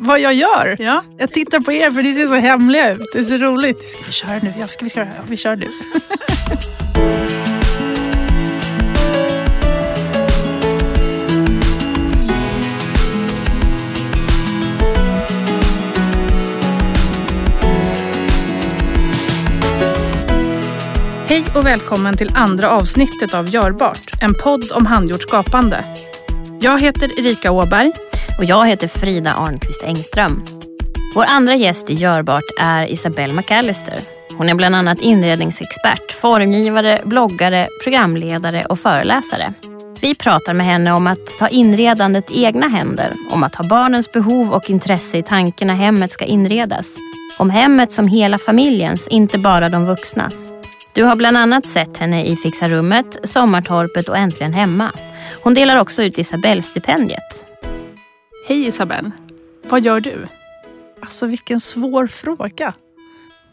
vad jag gör. Ja. Jag tittar på er för ni ser så hemliga ut. Det är så roligt. Ska vi köra nu? Ja, ska vi köra? Ja, vi kör nu. Hej och välkommen till andra avsnittet av Görbart, en podd om handgjort skapande. Jag heter Erika Åberg. Och jag heter Frida Arnqvist Engström. Vår andra gäst i Görbart är Isabelle McAllister. Hon är bland annat inredningsexpert, formgivare, bloggare, programledare och föreläsare. Vi pratar med henne om att ta inredandet i egna händer, om att ha barnens behov och intresse i tanken när hemmet ska inredas. Om hemmet som hela familjens, inte bara de vuxnas. Du har bland annat sett henne i Fixa rummet, Sommartorpet och Äntligen hemma. Hon delar också ut Isabellstipendiet. stipendiet Hej Isabelle. Vad gör du? Alltså vilken svår fråga.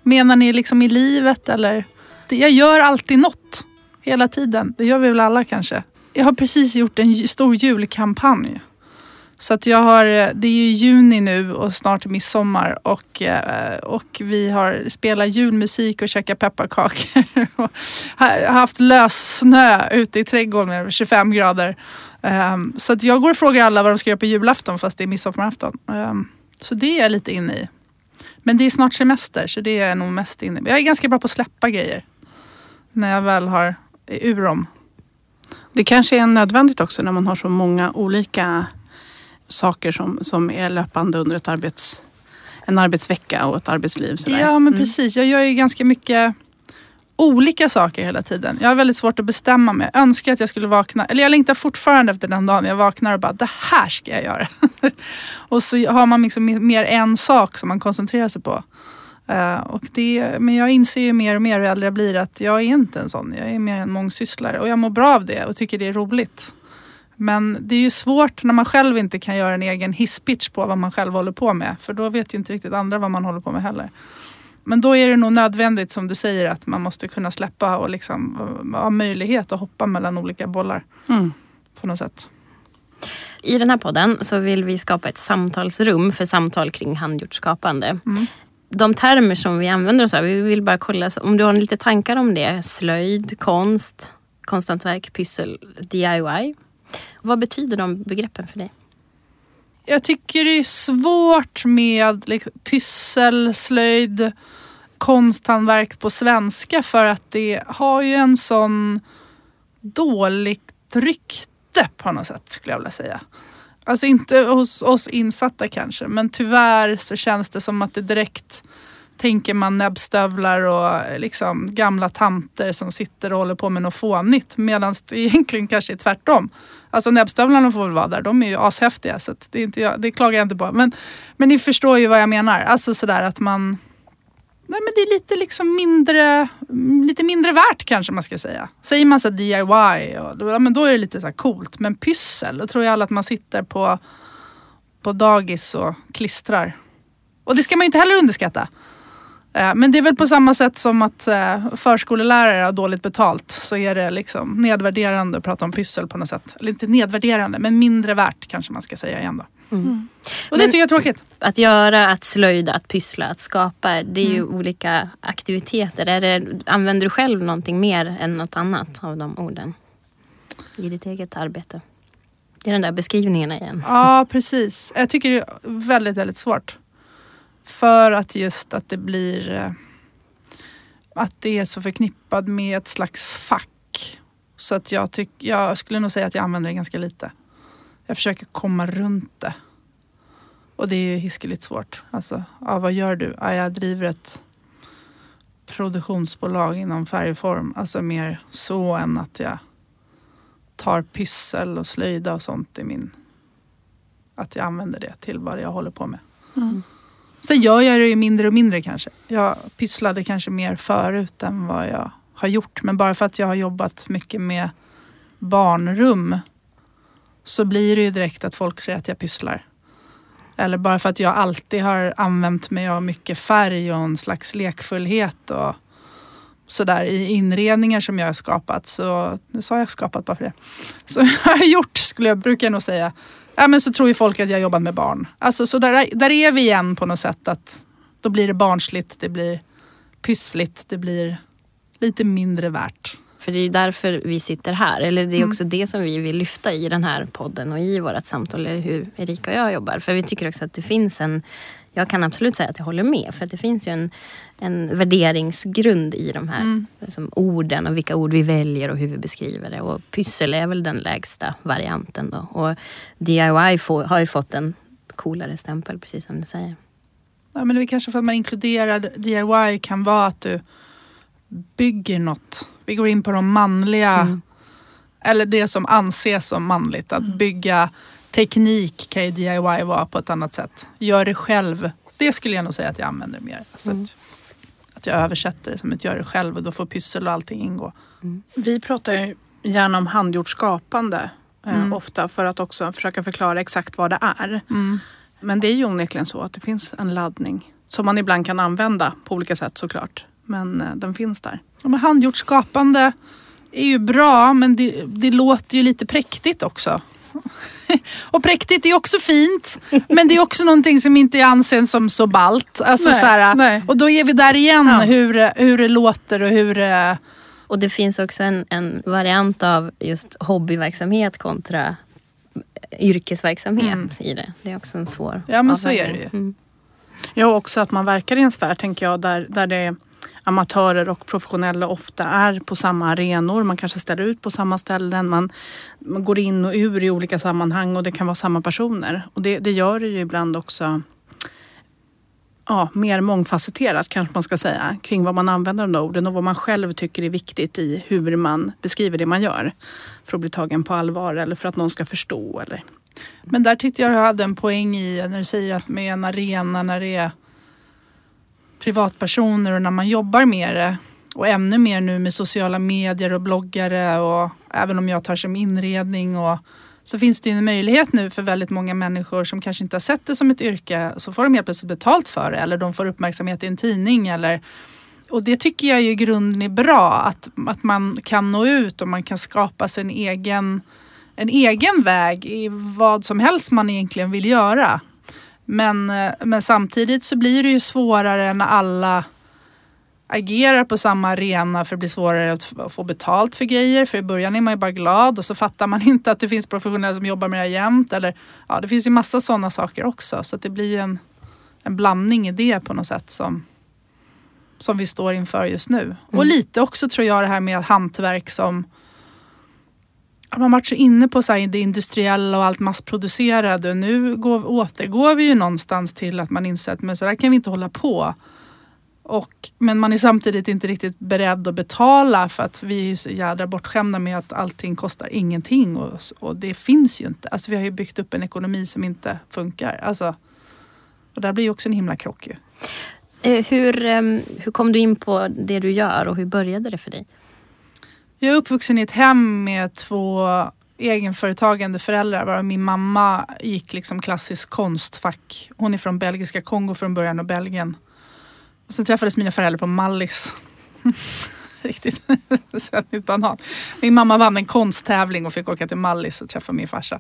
Menar ni liksom i livet eller? Jag gör alltid något. Hela tiden. Det gör vi väl alla kanske. Jag har precis gjort en stor julkampanj. Så att jag har, det är ju juni nu och snart midsommar och, eh, och vi har spelat julmusik och käkat pepparkakor. och haft lössnö ute i trädgården med 25 grader. Um, så att jag går och frågar alla vad de ska göra på julafton fast det är midsommarafton. Um, så det är jag lite inne i. Men det är snart semester så det är jag nog mest inne i. Jag är ganska bra på att släppa grejer. När jag väl har ur dem. Det kanske är nödvändigt också när man har så många olika saker som, som är löpande under ett arbets, en arbetsvecka och ett arbetsliv. Sådär. Ja men mm. precis. Jag gör ju ganska mycket olika saker hela tiden. Jag har väldigt svårt att bestämma mig. Jag önskar att jag skulle vakna, eller jag längtar fortfarande efter den dagen jag vaknar och bara det här ska jag göra. och så har man liksom mer en sak som man koncentrerar sig på. Uh, och det, men jag inser ju mer och mer hur äldre jag blir att jag är inte en sån. Jag är mer en mångsysslare och jag mår bra av det och tycker det är roligt. Men det är ju svårt när man själv inte kan göra en egen hisspitch på vad man själv håller på med. För då vet ju inte riktigt andra vad man håller på med heller. Men då är det nog nödvändigt som du säger att man måste kunna släppa och liksom ha möjlighet att hoppa mellan olika bollar. Mm. På något sätt. I den här podden så vill vi skapa ett samtalsrum för samtal kring handgjort skapande. Mm. De termer som vi använder oss av, vi vill bara kolla om du har lite tankar om det. Slöjd, konst, konsthantverk, pyssel, DIY. Vad betyder de begreppen för dig? Jag tycker det är svårt med liksom, pyssel, slöjd, konsthantverk på svenska för att det har ju en sån dåligt rykte på något sätt skulle jag vilja säga. Alltså inte hos oss insatta kanske men tyvärr så känns det som att det direkt tänker man näbbstövlar och liksom gamla tanter som sitter och håller på med något fånigt. Medan det egentligen kanske är tvärtom. Alltså näbbstövlarna får väl vara där, de är ju ashäftiga så det, är inte, det klagar jag inte på. Men, men ni förstår ju vad jag menar. Alltså sådär att man Nej, men det är lite liksom mindre, lite mindre värt kanske man ska säga. Säger man så DIY, och, ja, men då är det lite så coolt. Men pyssel, då tror jag alla att man sitter på, på dagis och klistrar. Och det ska man ju inte heller underskatta. Eh, men det är väl på samma sätt som att eh, förskolelärare har dåligt betalt så är det liksom nedvärderande att prata om pyssel på något sätt. Eller inte nedvärderande men mindre värt kanske man ska säga igen då. Mm. Mm. Och det men, tycker jag är tråkigt. Att göra, att slöjda, att pyssla, att skapa. Det är mm. ju olika aktiviteter. Är det, använder du själv någonting mer än något annat av de orden? I ditt eget arbete? Det är den där beskrivningen igen. Ja precis. Jag tycker det är väldigt, väldigt svårt. För att just att det blir eh, att det är så förknippat med ett slags fack. Så att jag, tyck, jag skulle nog säga att jag använder det ganska lite. Jag försöker komma runt det. Och det är ju hiskeligt svårt. Alltså, ja, vad gör du? Ja, jag driver ett produktionsbolag inom färgform. Alltså mer så än att jag tar pyssel och slöjda och sånt i min... Att jag använder det till vad jag håller på med. Mm. Sen gör jag det ju mindre och mindre kanske. Jag pysslade kanske mer förut än vad jag har gjort. Men bara för att jag har jobbat mycket med barnrum så blir det ju direkt att folk säger att jag pysslar. Eller bara för att jag alltid har använt mig av mycket färg och en slags lekfullhet och sådär i inredningar som jag har skapat. Så, nu sa jag skapat bara för det. Som jag har gjort, skulle jag, brukar jag nog säga. Ja, men så tror ju folk att jag jobbar med barn. Alltså, så där, där är vi igen på något sätt. att Då blir det barnsligt, det blir pyssligt, det blir lite mindre värt. För det är ju därför vi sitter här. Eller det är Mm. också det som vi vill lyfta i den här podden och i vårt samtal. Hur Erika och jag jobbar. För vi tycker också att det finns en... Jag kan absolut säga att jag håller med. För att det finns ju en, en värderingsgrund i de här Mm. som orden och vilka ord vi väljer och hur vi beskriver det. Och pyssel är väl den lägsta varianten då. Och DIY får, har ju fått en coolare stämpel precis som du säger. Ja, men det är kanske för att man inkluderar DIY kan vara att du bygger något. Vi går in på de manliga, Mm. eller det som anses som manligt. Att bygga teknik kan ju DIY vara på ett annat sätt. Gör det själv. Det skulle jag nog säga att jag använder mer. Alltså Mm. att, att jag översätter det som ett gör det själv och då får pyssel och allting ingå. Vi pratar ju gärna om handgjort skapande eh, Mm. ofta för att också försöka förklara exakt vad det är. Mm. Men det är ju onekligen så att det finns en laddning som man ibland kan använda på olika sätt såklart. Men eh, den finns där. Ja, men handgjort skapande är ju bra men det, det låter ju lite präktigt också. Och präktigt är också fint men det är också någonting som inte anses som så ballt. Alltså, Nej, så här, nej. Och då är vi där igen Ja. hur, hur det låter och hur det... Och det finns också en, en variant av just hobbyverksamhet kontra yrkesverksamhet Mm. i det. Det är också en svår Ja, men så är avvägning. det ju. Mm. Ja, också att man verkar i en sfär tänker jag där, där det är amatörer och professionella ofta är på samma arenor. Man kanske ställer ut på samma ställen. Man, man går in och ur i olika sammanhang och det kan vara samma personer. Och det, det gör det ju ibland också ja, mer mångfacetterat kanske man ska säga kring vad man använder de där orden och vad man själv tycker är viktigt i hur man beskriver det man gör. För att bli tagen på allvar eller för att någon ska förstå. Eller. Men där tyckte jag du hade en poäng i när du säger att med en arena när det är privatpersoner och när man jobbar med det och ännu mer nu med sociala medier och bloggare och även om jag tar som inredning och så finns det ju en möjlighet nu för väldigt många människor som kanske inte har sett det som ett yrke så får de helt plötsligt betalt för det eller de får uppmärksamhet i en tidning eller och det tycker jag ju i grunden är bra att, att man kan nå ut och man kan skapa sin egen en egen väg i vad som helst man egentligen vill göra. Men, eh, men samtidigt så blir det ju svårare när alla agerar på samma arena för det blir svårare att få betalt för grejer. För i början är man ju bara glad och så fattar man inte att det finns professionella som jobbar med det här jämt. Eller, ja, det finns ju massa sådana saker också. Så att det blir ju en, en blandning i det på något sätt som, som vi står inför just nu. Och Mm. lite också tror jag det här med hantverk som man har varit så inne på så här, det industriella och allt massproducerade. Nu går, återgår vi ju någonstans till att man inser att men så där kan vi inte hålla på. Och, men man är samtidigt inte riktigt beredd att betala för att vi är så jädra bortskämda med att allting kostar ingenting. Och, och det finns ju inte. Alltså, vi har ju byggt upp en ekonomi som inte funkar. Alltså, och där blir ju också en himla krock ju. Eh, Hur, ehm, hur kom du in på det du gör och hur började det för dig? Jag är uppvuxen i ett hem med två egenföretagande föräldrar. Varav min mamma gick liksom klassisk konstfack. Hon är från belgiska Kongo från början och Belgien. Och sen träffades mina föräldrar på Mallis. Riktigt sötnytt banan. Min mamma vann en konsttävling och fick åka till Mallis och träffa min farsa.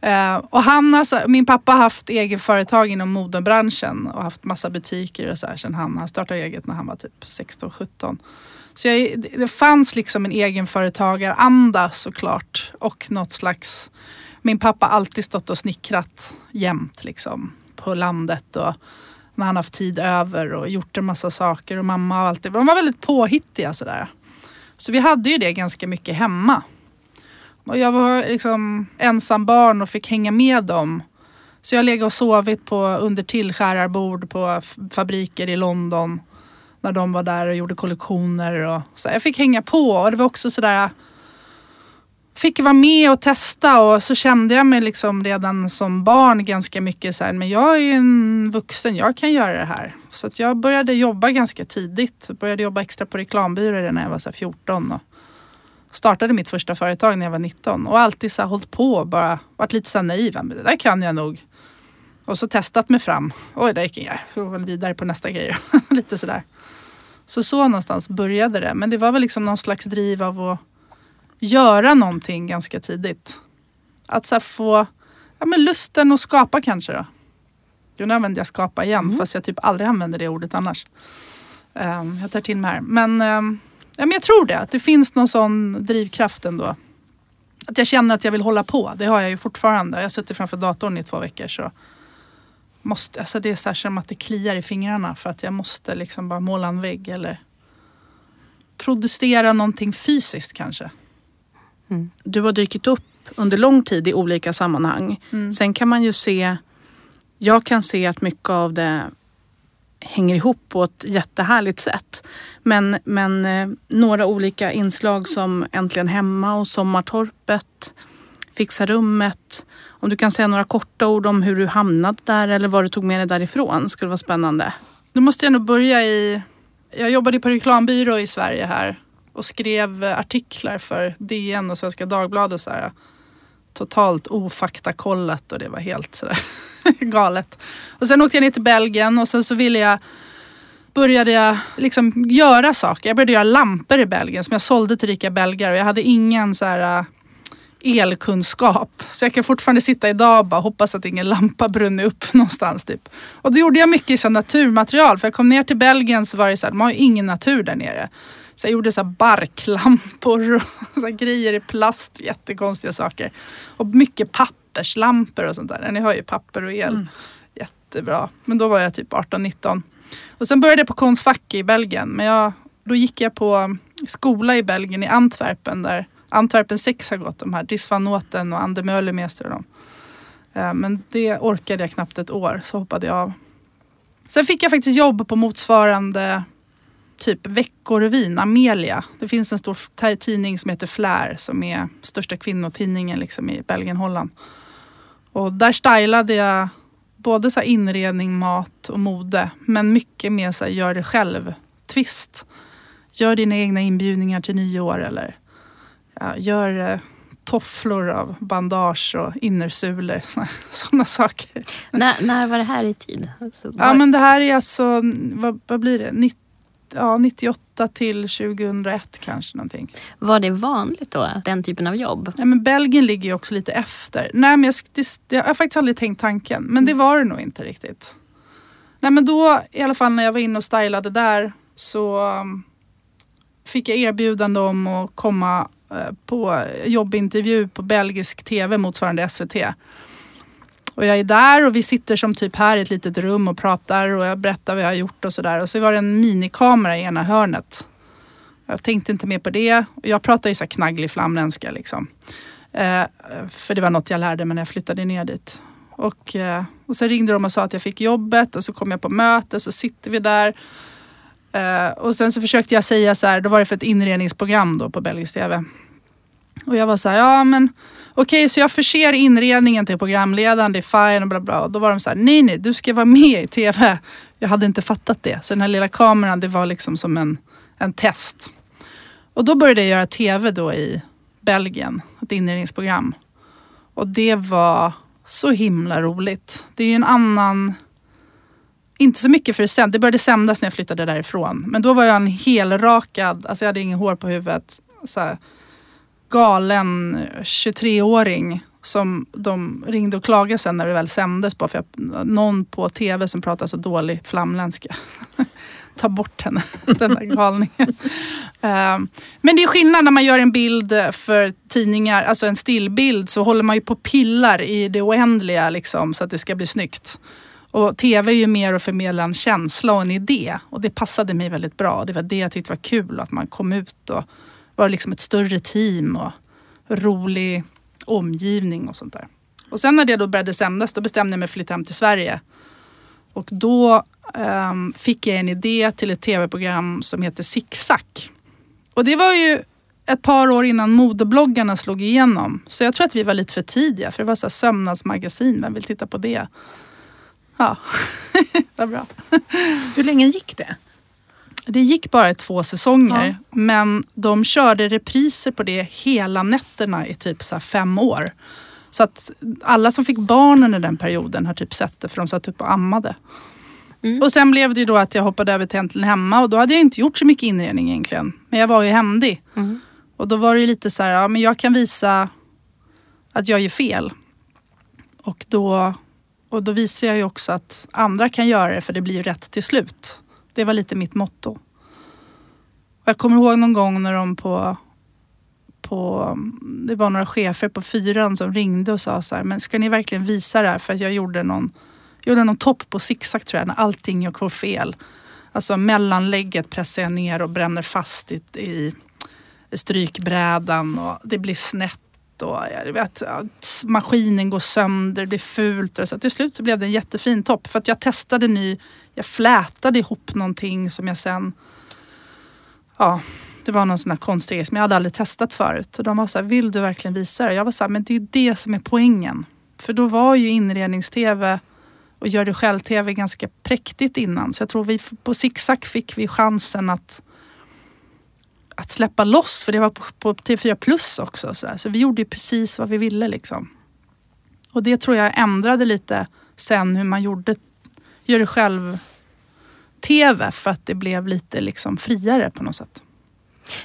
Eh, och han har, min pappa har haft egen företag inom modebranschen och haft massa butiker och så här sen han, han startade eget när han var typ 16-17. Så jag, det- fanns liksom en egenföretagaranda såklart och något slags min pappa har alltid stått och snickrat jämt liksom på landet och när han haft tid över och gjort en massa saker och mamma och allt. de var väldigt påhittiga sådär. Så vi hade ju det ganska mycket hemma. Och jag var liksom ensam barn och fick hänga med dem. Så jag legat och sovit på under tillskärarbord på fabriker i London. När de var där och gjorde kollektioner. Och så jag fick hänga på och det var också sådär fick vara med och testa och så kände jag mig liksom redan som barn ganska mycket så här, men jag är ju en vuxen, jag kan göra det här. Så att jag började jobba ganska tidigt. Jag började jobba extra på reklambyrå när jag var så 14. Och startade mitt första företag när jag var 19 och alltid så här hållit på och bara varit lite så här naiv. Men det där kan jag nog. Och så testat mig fram. Oj, där gick jag. Jag väl vidare på nästa grej. lite sådär. Så så någonstans började det. Men det var väl liksom någon slags driv av att göra någonting ganska tidigt. Att så få ja, men lusten att skapa kanske då. Nu använder jag skapa igen Mm. fast jag typ aldrig använder det ordet annars. Ehm, jag tar till mig här. Men, ehm, ja, men jag tror det, att det finns någon sån drivkraft ändå. Att jag känner att jag vill hålla på. Det har jag ju fortfarande. Jag har suttit framför datorn i två veckor. Så måste, alltså det är så här som att det kliar i fingrarna för att jag måste liksom bara måla en vägg eller producera någonting fysiskt kanske. Du har dykt upp under lång tid i olika sammanhang. Mm. Sen kan man ju se, jag kan se att mycket av det hänger ihop på ett jättehärligt sätt. Men, men eh, några olika inslag som Äntligen hemma och Sommartorpet, Fixa rummet. Om du kan säga några korta ord om hur du hamnade där eller vad du tog med dig därifrån skulle vara spännande. Då måste jag nog börja i... Jag jobbade på reklambyrå i Sverige här och skrev artiklar för DN och Svenska Dagbladet. Så här, totalt ofaktakollat och det var helt sådär galet. Och sen åkte jag ner till Belgien och sen så ville jag började jag liksom göra saker. Jag började göra lampor i Belgien som jag sålde till rika belgare och jag hade ingen så här eh, elkunskap. Så jag kan fortfarande sitta idag och bara hoppas att ingen lampa brunnit upp någonstans. Typ. Och då gjorde jag mycket så naturmaterial. För jag kom ner till Belgien så var det så här, de har ju ingen natur där nere. Så jag gjorde så barklampor och så grejer i plast, jättekonstiga saker. Och mycket papperslampor och sånt där. Ni hör ju papper och el. Jättebra. Men då var jag typ 18-19. Och sen började jag på Konstfack i Belgien. Men jag, då gick jag på skola i Belgien i Antwerpen där Antwerpen 6 har gått. De här Dries van Noten och Ander Möllermeester och dem. Eh, Men det orkade jag knappt ett år så hoppade jag av. Sen fick jag faktiskt jobb på motsvarande typ Veckorevyn, Amelia. Det finns en stor tidning som heter Flär som är största kvinnotidningen liksom i Belgien, Holland. Och där stylade jag både så inredning, mat och mode. Men mycket mer så gör det själv twist. Gör dina egna inbjudningar till nyår eller ja, gör eh, tofflor av bandage och innersulor. Sådana saker. när, när var det här i tid? Alltså, Ja var- men det här är alltså, vad, vad blir det? Nitt, ja, 98 till 2001 kanske någonting. Var det vanligt då, den typen av jobb? Ja, men Belgien ligger ju också lite efter. Nej men jag, det, jag har faktiskt aldrig tänkt tanken. Men det var det nog inte riktigt. Nej men då i alla fall när jag var inne och stylade där så um, fick jag erbjudande om att komma eh, på jobbintervju på belgisk tv motsvarande SVT. Och jag är där och vi sitter som typ här i ett litet rum och pratar och jag berättar vad jag har gjort och sådär. Och så var det en minikamera i ena hörnet. Jag tänkte inte mer på det. Jag pratar ju så här knagglig flamländska liksom. Eh, för det var något jag lärde mig när jag flyttade ner dit. Och, eh, och sen ringde de och sa att jag fick jobbet och så kom jag på möte så sitter vi där. Eh, och sen så försökte jag säga så här, då var det för ett inredningsprogram då på Belgisk TV. Och jag var så här, ja men okej så jag förser inredningen till programledaren, det är fine och bla bla. Och då var de så här, nej nej du ska vara med i TV. Jag hade inte fattat det. Så den här lilla kameran det var liksom som en, en test. Och då började jag göra TV då i Belgien, ett inredningsprogram. Och det var så himla roligt. Det är ju en annan... Inte så mycket för det sen. Det började sändas när jag flyttade därifrån. Men då var jag en helrakad, alltså jag hade ingen hår på huvudet. Så här, galen 23-åring som de ringde och klagade sen när det väl sändes på. För jag, någon på tv som pratar så dålig flamländska. Ta bort henne, den där galningen. Ehm, men det är skillnad när man gör en bild för tidningar, alltså en stillbild så håller man ju på och pillar i det oändliga liksom, så att det ska bli snyggt. Och tv är ju mer att förmedla en känsla och en idé. Och det passade mig väldigt bra. Det var det jag tyckte var kul, att man kom ut och var liksom ett större team och rolig omgivning och sånt där. Och sen när det då började sändas, då bestämde jag mig för att flytta hem till Sverige. Och då um, fick jag en idé till ett tv-program som heter Zigzag. Och det var ju ett par år innan modebloggarna slog igenom. Så jag tror att vi var lite för tidiga. För det var så här sömnadsmagasin. Vem vill titta på det? Ja, vad bra. Hur länge gick det? Det gick bara två säsonger. Men de körde repriser på det hela nätterna i typ så fem år. Så att alla som fick barn under den perioden har typ sett det för de satt upp och ammade. Mm. Och sen blev det ju då att jag hoppade över till Äntligen Hemma och då hade jag inte gjort så mycket inredning egentligen. Men jag var ju händig. Mm. Och då var det ju lite så här, ja men jag kan visa att jag gör fel. Och då, och då visar jag ju också att andra kan göra det för det blir ju rätt till slut. Det var lite mitt motto. Och jag kommer ihåg någon gång när de på, på det var några chefer på fyran som ringde och sa så här, men ska ni verkligen visa det här? För att jag gjorde någon, gjorde någon topp på zigzag tror jag, när allting går fel. Alltså mellanlägget pressar jag ner och bränner fast i, i strykbrädan och det blir snett och jag vet, maskinen går sönder, det är fult. Och så till slut så blev det en jättefin topp för att jag testade ny, jag flätade ihop någonting som jag sen, ja, det var någon sån här konstig grej som jag hade aldrig testat förut. Och de var så här, vill du verkligen visa det? Jag var så här, men det är ju det som är poängen. För då var ju inrednings-tv och gör det själv-tv ganska präktigt innan. Så jag tror vi på Zigzag fick vi chansen att att släppa loss för det var på, på TV4 Plus också. Så, så vi gjorde ju precis vad vi ville liksom. Och det tror jag ändrade lite sen hur man gjorde gör det själv TV för att det blev lite liksom friare på något sätt.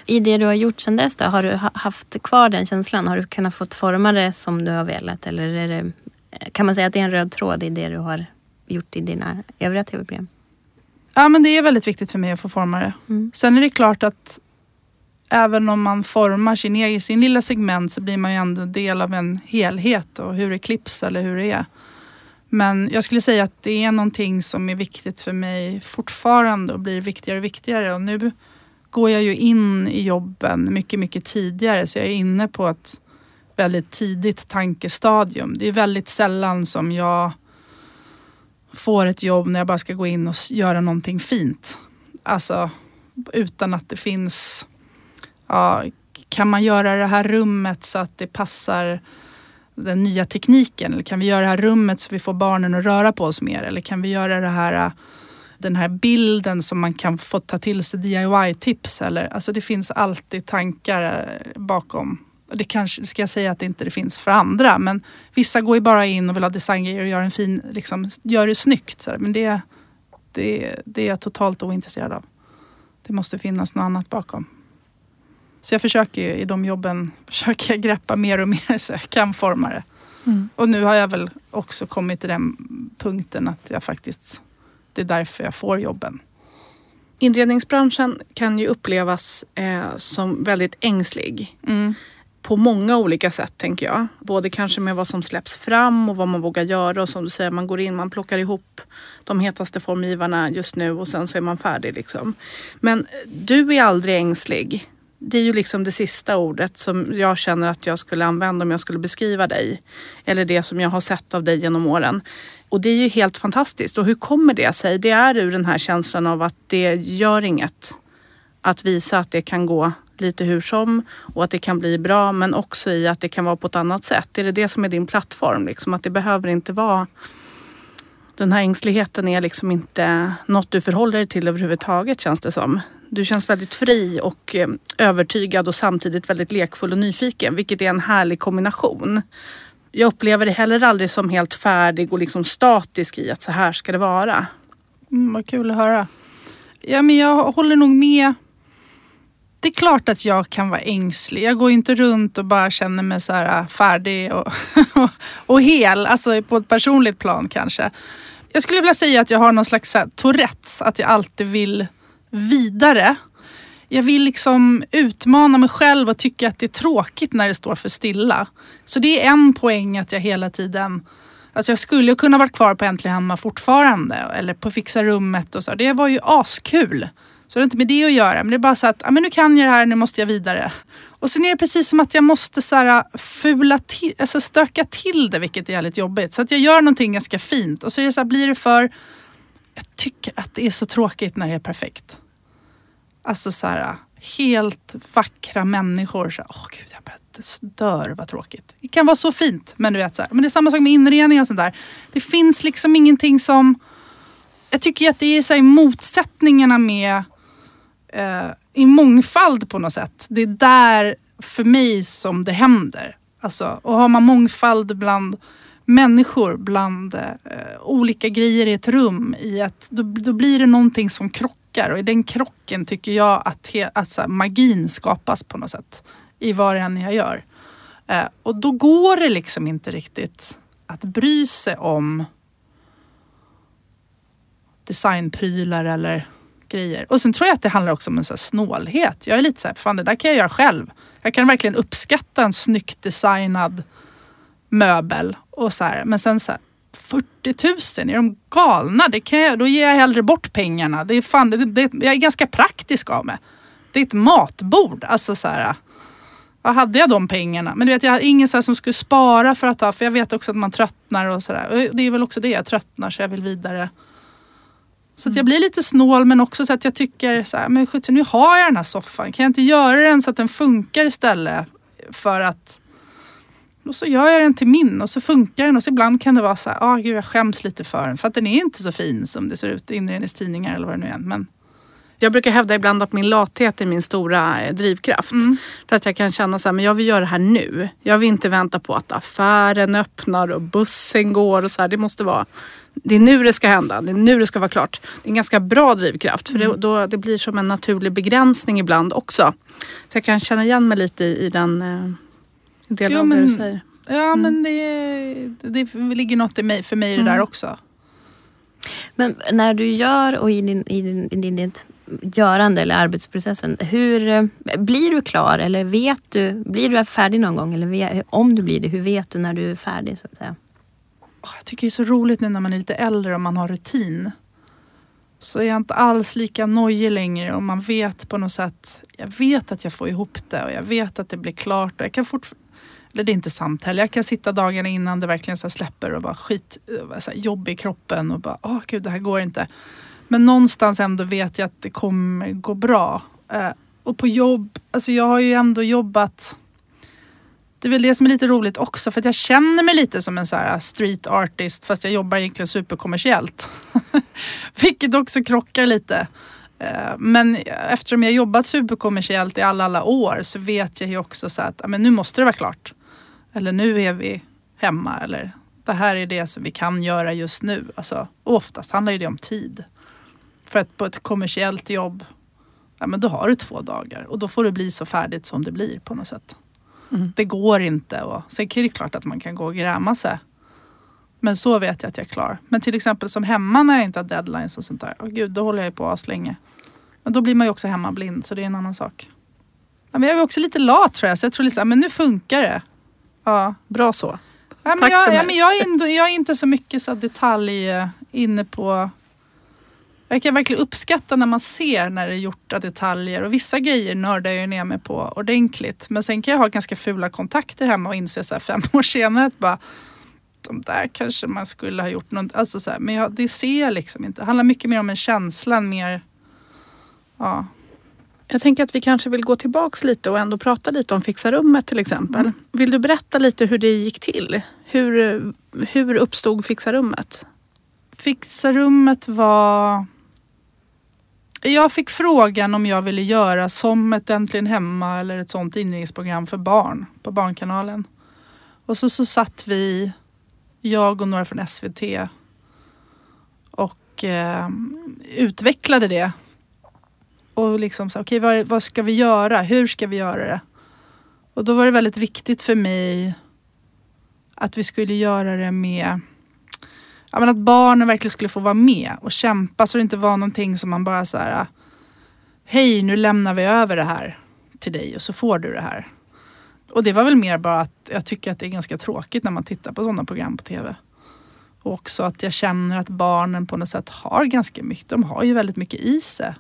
I det du har gjort sedan dess då, har du ha- haft kvar den känslan? Har du kunnat få forma det som du har velat? Eller det, kan man säga att det är en röd tråd i det du har gjort i dina övriga tv-program? Ja men det är väldigt viktigt för mig att få forma det. Mm. Sen är det klart att även om man formar sin egen, sin lilla segment så blir man ju ändå del av en helhet och hur det klipps eller hur det är. Men jag skulle säga att det är någonting som är viktigt för mig fortfarande och blir viktigare och viktigare. Och nu går jag ju in i jobben mycket, mycket tidigare så jag är inne på ett väldigt tidigt tankestadium. Det är väldigt sällan som jag får ett jobb när jag bara ska gå in och göra någonting fint. Alltså utan att det finns ja, kan man göra det här rummet så att det passar den nya tekniken? Eller kan vi göra det här rummet så vi får barnen att röra på oss mer? Eller kan vi göra det här, äh, den här bilden som man kan få ta till sig DIY-tips? Eller, alltså det finns alltid tankar äh, bakom. Och det kanske ska jag säga att det inte det finns för andra. Men vissa går ju bara in och vill ha designgrejer och gör en fin, liksom, gör det snyggt. Så. Men det, det, det är jag totalt ointresserad av. Det måste finnas något annat bakom. Så jag försöker ju i de jobben försöker jag greppa mer och mer så jag kan forma det. Mm. Och nu har jag väl också kommit till den punkten att jag faktiskt, det är därför jag får jobben. Inredningsbranschen kan ju upplevas eh, som väldigt ängslig. Mm. På många olika sätt tänker jag. Både kanske med vad som släpps fram och vad man vågar göra. Och som du säger, man går in, man plockar ihop de hetaste formgivarna just nu och sen så är man färdig. Liksom. Men du är aldrig ängslig. Det är ju liksom det sista ordet som jag känner att jag skulle använda om jag skulle beskriva dig. Eller det som jag har sett av dig genom åren. Och det är ju helt fantastiskt. Och hur kommer det sig? Det är ur den här känslan av att det gör inget. Att visa att det kan gå lite hur som och att det kan bli bra men också i att det kan vara på ett annat sätt. Är det det som är din plattform? Liksom? Att det behöver inte vara den här ängsligheten är liksom inte något du förhåller dig till överhuvudtaget känns det som. Du känns väldigt fri och eh, övertygad och samtidigt väldigt lekfull och nyfiken vilket är en härlig kombination. Jag upplever dig heller aldrig som helt färdig och liksom statisk i att så här ska det vara. Mm, vad kul att höra. Ja, men jag håller nog med. Det är klart att jag kan vara ängslig. Jag går inte runt och bara känner mig så här äh, färdig och, och hel. Alltså på ett personligt plan kanske. Jag skulle vilja säga att jag har någon slags så här, Tourettes. Att jag alltid vill vidare. Jag vill liksom utmana mig själv och tycka att det är tråkigt när det står för stilla. Så det är en poäng att jag hela tiden Alltså jag skulle kunna varit kvar på Äntligen Hemma fortfarande eller på Fixa rummet och så. Det var ju askul. Så det är inte med det att göra. Men det är bara så att, ja, men nu kan jag det här, nu måste jag vidare. Och sen är det precis som att jag måste så här, äh, fula till, alltså stöka till det, vilket är jävligt jobbigt. Så att jag gör någonting ganska fint och så är det så här, blir det för... Jag tycker att det är så tråkigt när det är perfekt. Alltså så här, helt vackra människor. Så, här, åh gud, jag bara dör vad tråkigt. Det kan vara så fint, men du vet så här, men det är samma sak med inredning och sånt där. Det finns liksom ingenting som... Jag tycker att det är så här, motsättningarna med eh, i mångfald på något sätt. Det är där för mig som det händer. Alltså, och har man mångfald bland människor bland eh, olika grejer i ett rum. I att, då, då blir det någonting som krockar och i den krocken tycker jag att, he, att så här, magin skapas på något sätt. I vad det än jag gör. Eh, och då går det liksom inte riktigt att bry sig om designprylar eller grejer. Och sen tror jag att det handlar också om en så snålhet. Jag är lite så här, fan det där kan jag göra själv. Jag kan verkligen uppskatta en snyggt designad möbel. Och så här, men sen så här, 40 000, är de galna? Det kan jag, då ger jag hellre bort pengarna. Det är fan, det, det, jag är ganska praktisk av mig. Det är ett matbord. Alltså så här, vad hade jag de pengarna? Men du vet, jag har ingen så som skulle spara för att ha, för jag vet också att man tröttnar och sådär. Det är väl också det, jag tröttnar så jag vill vidare. Så att jag blir lite snål men också så att jag tycker så här, men skit, nu har jag den här soffan. Kan jag inte göra den så att den funkar istället? För att och så gör jag den till min och så funkar den och så ibland kan det vara så här, ah, gud jag skäms lite för den. För att den är inte så fin som det ser ut i inredningstidningar eller vad det nu är. Men jag brukar hävda ibland att min lathet är min stora eh, drivkraft. Mm. För att jag kan känna så här, men jag vill göra det här nu. Jag vill inte vänta på att affären öppnar och bussen går och så här. Det måste vara, det är nu det ska hända. Det är nu det ska vara klart. Det är en ganska bra drivkraft för mm. det, då, det blir som en naturlig begränsning ibland också. Så jag kan känna igen mig lite i, i den delen av det du säger. Ja mm. men det, det ligger något i mig, för mig i det där mm. också. Men när du gör och i din, i din, i din, ditt görande eller arbetsprocessen. Hur eh, Blir du klar eller vet du, blir du färdig någon gång? Eller om du blir det, hur vet du när du är färdig? Så att säga? Jag tycker det är så roligt nu när man är lite äldre och man har rutin. Så är jag inte alls lika nojig längre och man vet på något sätt. Jag vet att jag får ihop det och jag vet att det blir klart. Och jag kan fortfarande eller det är inte sant heller. Jag kan sitta dagarna innan det verkligen så släpper och vara skit, så jobb i kroppen och bara, åh gud det här går inte. Men någonstans ändå vet jag att det kommer gå bra. Eh, och på jobb, alltså jag har ju ändå jobbat det är väl det som är lite roligt också för att jag känner mig lite som en så street artist fast jag jobbar egentligen superkommersiellt. Vilket också krockar lite. Eh, men eftersom jag jobbat superkommersiellt i alla, alla år så vet jag ju också så att men nu måste det vara klart. Eller nu är vi hemma eller det här är det som vi kan göra just nu. Alltså, oftast handlar det om tid. För att på ett kommersiellt jobb, ja, men då har du två dagar och då får det bli så färdigt som det blir på något sätt. Mm. Det går inte. Och, sen är det klart att man kan gå och gräma sig. Men så vet jag att jag är klar. Men till exempel som hemma när jag inte har deadlines och sånt där. Oh, gud, då håller jag på länge. Men då blir man ju också hemma blind så det är en annan sak. Ja, men jag är också lite lat tror jag. Så jag tror liksom, men nu funkar det. Ja. Bra så. Ja, Tack jag, för mig. Ja, men jag, är inte, jag är inte så mycket så detalj eh, inne på jag kan verkligen uppskatta när man ser när det är gjorta detaljer och vissa grejer nördar jag ner mig på ordentligt. Men sen kan jag ha ganska fula kontakter hemma och inse så fem år senare att bara de där kanske man skulle ha gjort något. Alltså så här, men jag, det ser jag liksom inte. Det handlar mycket mer om en känsla mer ja. Jag tänker att vi kanske vill gå tillbaks lite och ändå prata lite om fixarummet till exempel. Mm. Vill du berätta lite hur det gick till? Hur, hur uppstod fixarummet? Fixarummet var jag fick frågan om jag ville göra som ett Äntligen Hemma eller ett sånt inredningsprogram för barn på Barnkanalen. Och så, så satt vi, jag och några från SVT och eh, utvecklade det. Och liksom så, okej okay, vad, vad ska vi göra? Hur ska vi göra det? Och då var det väldigt viktigt för mig att vi skulle göra det med ja, men att barnen verkligen skulle få vara med och kämpa så det inte var någonting som man bara så här. Hej, nu lämnar vi över det här till dig och så får du det här. Och det var väl mer bara att jag tycker att det är ganska tråkigt när man tittar på sådana program på tv. Och också att jag känner att barnen på något sätt har ganska mycket. De har ju väldigt mycket i sig.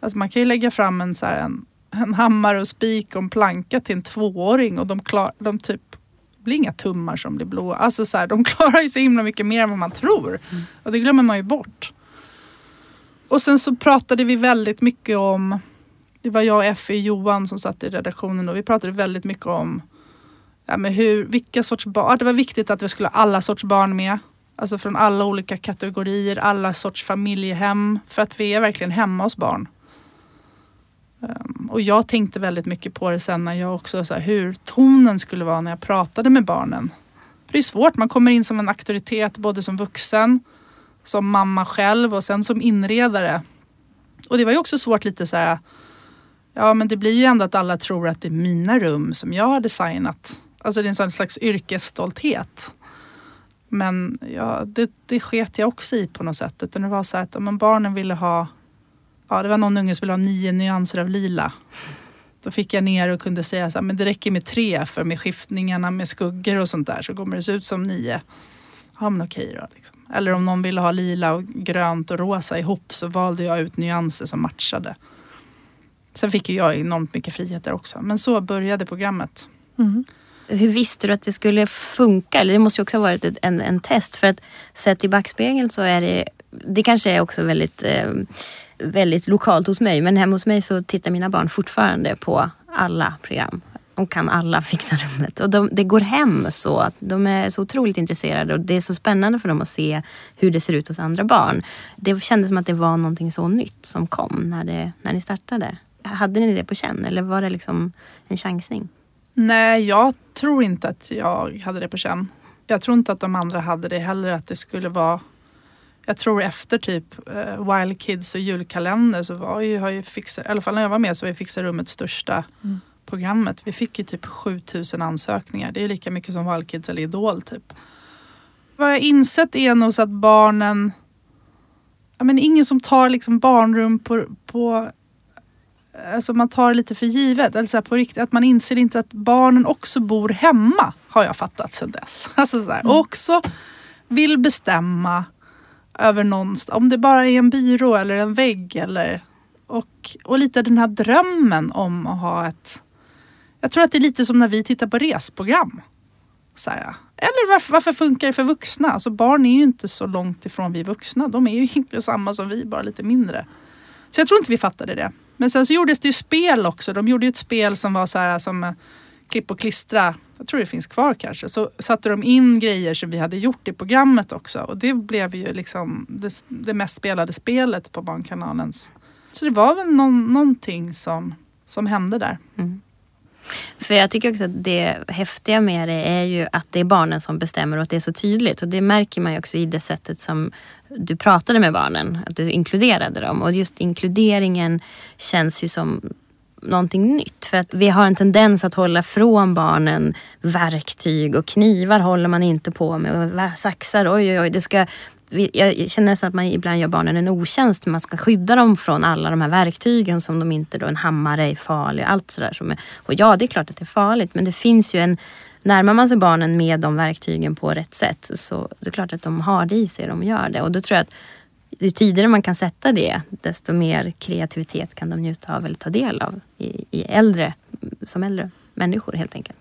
Alltså man kan ju lägga fram en, så här, en, en hammare och spik och en planka till en tvååring och de, klar, de typ det blir inga tummar som blir blåa. Alltså så här, de klarar ju så himla mycket mer än vad man tror. Mm. Och det glömmer man ju bort. Och sen så pratade vi väldigt mycket om, det var jag och Effie Johan som satt i redaktionen och vi pratade väldigt mycket om ja, men hur, vilka sorts barn, det var viktigt att vi skulle ha alla sorts barn med. Alltså från alla olika kategorier, alla sorts familjehem. För att vi är verkligen hemma hos barn. Ehm, och jag tänkte väldigt mycket på det sen när jag också, så här, hur tonen skulle vara när jag pratade med barnen. För det är svårt, man kommer in som en auktoritet både som vuxen, som mamma själv och sen som inredare. Och det var ju också svårt lite så här, ja men det blir ju ändå att alla tror att det är mina rum som jag har designat. Alltså det är en sån slags yrkesstolthet. Men ja, det, det sket jag också i på något sätt. Utan det var så att men barnen ville ha, ja det var någon unge som ville ha nio nyanser av lila. Då fick jag ner och kunde säga att det räcker med tre för med skiftningarna med skuggor och sånt där så kommer det se ut som nio. Ja men okej då. Liksom. Eller om någon ville ha lila och grönt och rosa ihop så valde jag ut nyanser som matchade. Sen fick ju jag enormt mycket friheter också. Men så började programmet. Mm. Hur visste du att det skulle funka? Eller det måste ju också ha varit ett, en, en test. För att sett i backspegeln så är det, det kanske är också väldigt, eh, väldigt lokalt hos mig. Men hemma hos mig så tittar mina barn fortfarande på alla program. De kan alla fixa rummet. Och de, det går hem så. att De är så otroligt intresserade och det är så spännande för dem att se hur det ser ut hos andra barn. Det kändes som att det var någonting så nytt som kom när, det, när ni startade. Hade ni det på känn eller var det liksom en chansning? Nej, jag tror inte att jag hade det på känn. Jag tror inte att de andra hade det heller, att det skulle vara jag tror efter typ uh, Wild Kids och julkalender så var ju, har ju fixat, i alla fall när jag var med så var ju Fixa rummets största mm. programmet. Vi fick ju typ 7000 ansökningar. Det är lika mycket som Wild Kids eller Idol typ. Vad jag insett är nog så att barnen, ja men ingen som tar liksom barnrum på, på alltså man tar det lite för givet. Alltså på riktigt, att man inser inte att barnen också bor hemma. Har jag fattat sedan dess. Alltså så här, mm. Också vill bestämma över någonstans. Om det bara är en byrå eller en vägg. Eller, och, och lite den här drömmen om att ha ett... Jag tror att det är lite som när vi tittar på resprogram. Så här, eller varför, varför, funkar det för vuxna? Alltså barn är ju inte så långt ifrån vi vuxna. De är ju egentligen samma som vi, bara lite mindre. Så jag tror inte vi fattade det. Men sen så gjordes det ju spel också. De gjorde ju ett spel som var så här som klipp och klistra. Jag tror det finns kvar kanske. Så satte de in grejer som vi hade gjort i programmet också. Och det blev ju liksom det, det mest spelade spelet på Barnkanalens. Så det var väl någon, någonting som, som hände där. Mm. För jag tycker också att det häftiga med det är ju att det är barnen som bestämmer och att det är så tydligt. Och det märker man ju också i det sättet som du pratade med barnen, att du inkluderade dem. Och just inkluderingen känns ju som någonting nytt. För att vi har en tendens att hålla från barnen verktyg och knivar håller man inte på med. Och saxar, oj oj oj. Det ska, jag känner nästan att man ibland gör barnen en otjänst. Man ska skydda dem från alla de här verktygen som de inte, då en hammare är farlig. och Allt sådär. Och ja, det är klart att det är farligt. Men det finns ju en närmar man sig barnen med de verktygen på rätt sätt så det är klart att de har det i sig, de gör det. Och då tror jag att ju tidigare man kan sätta det, desto mer kreativitet kan de njuta av eller ta del av i, i äldre, som äldre människor helt enkelt.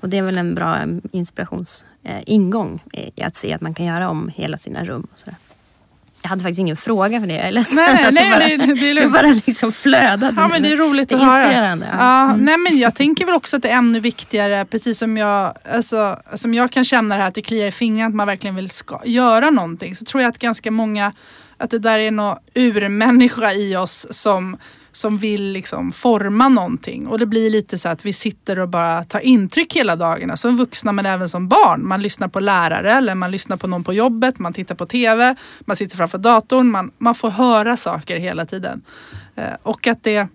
Och det är väl en bra inspirationsingång eh, att se att man kan göra om hela sina rum. Och sådär. Jag hade faktiskt ingen fråga för det. Jag är ledsen nej, att nej, det, bara, det, det, det bara liksom flödade. Ja, men det är roligt det är att höra. inspirerande. Ja mm. nej, men jag tänker väl också att det är ännu viktigare, precis som jag, alltså, som jag kan känna det här att det kliar i fingrarna, att man verkligen vill ska, göra någonting. Så tror jag att ganska många, att det där är någon urmänniska i oss som som vill liksom forma någonting. Och det blir lite så att vi sitter och bara tar intryck hela dagarna. Som vuxna men även som barn. Man lyssnar på lärare eller man lyssnar på någon på jobbet. Man tittar på TV. Man sitter framför datorn. Man, man får höra saker hela tiden. Eh, och att, det,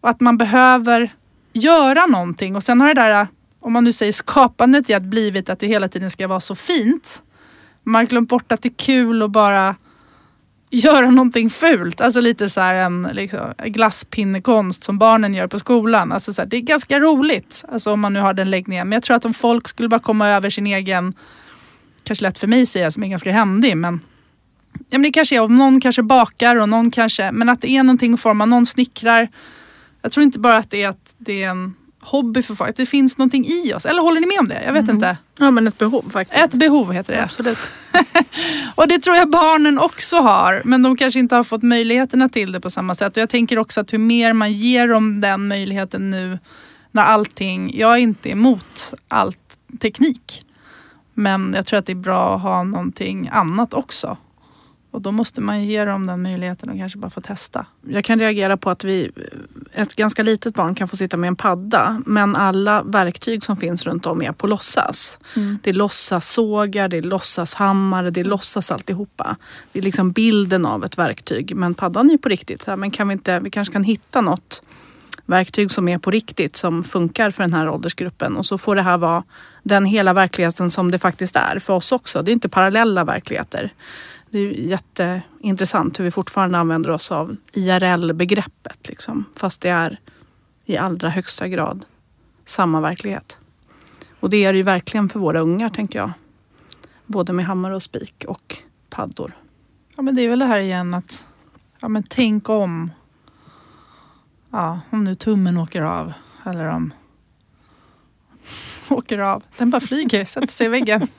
och att man behöver göra någonting. Och sen har det där, om man nu säger skapandet i att blivit att det hela tiden ska vara så fint. Man har glömt bort att det är kul att bara göra någonting fult. Alltså lite så här en liksom, glasspinnekonst som barnen gör på skolan. Alltså så här, det är ganska roligt. Alltså om man nu har den läggningen. Men jag tror att om folk skulle bara komma över sin egen, kanske lätt för mig att säga som är ganska händig men Ja, men det kanske är om någon kanske bakar och någon kanske, men att det är någonting att forma, någon snickrar. Jag tror inte bara att det är att det är en hobby för folk. Det finns någonting i oss. Eller håller ni med om det? Jag vet mm. inte. Ja men ett behov faktiskt. Ett behov heter det. Absolut. och det tror jag barnen också har. Men de kanske inte har fått möjligheterna till det på samma sätt. Och jag tänker också att hur mer man ger dem den möjligheten nu när allting, jag är inte emot allt teknik. Men jag tror att det är bra att ha någonting annat också. Och då måste man ge dem den möjligheten och kanske bara få testa. Jag kan reagera på att vi, ett ganska litet barn kan få sitta med en padda men alla verktyg som finns runt om är på låtsas. Mm. Det är låtsassågar, det är låtsashammare, det är låtsas alltihopa. Det är liksom bilden av ett verktyg men paddan är ju på riktigt. Så här, men kan vi, inte, vi kanske kan hitta något verktyg som är på riktigt som funkar för den här åldersgruppen och så får det här vara den hela verkligheten som det faktiskt är för oss också. Det är inte parallella verkligheter. Det är ju jätteintressant hur vi fortfarande använder oss av IRL-begreppet. Liksom, fast det är i allra högsta grad samma verklighet. Och det är det ju verkligen för våra ungar, tänker jag. Både med hammare och spik och paddor. Ja, men det är väl det här igen att ja, men tänk om. Ja, om nu tummen åker av eller om åker av. Den bara flyger, sätter sig i väggen.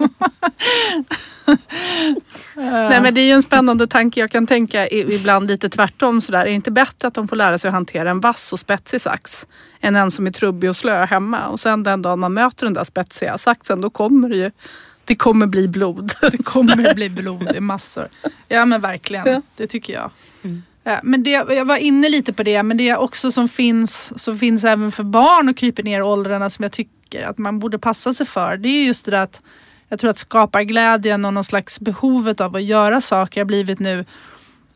Nej, men det är ju en spännande tanke. Jag kan tänka ibland lite tvärtom. Sådär. Är det inte bättre att de får lära sig att hantera en vass och spetsig sax än en som är trubbig och slö hemma? Och sen den dagen man möter den där spetsiga saxen, då kommer det ju det kommer bli blod. Det kommer bli blod i massor. Ja men verkligen, Ja. det tycker jag. Ja, men det, jag var inne lite på det, men det är också som finns, som finns även för barn och kryper ner i åldrarna som jag tycker att man borde passa sig för. Det är just det där att jag tror att skaparglädjen och någon slags behovet av att göra saker har blivit nu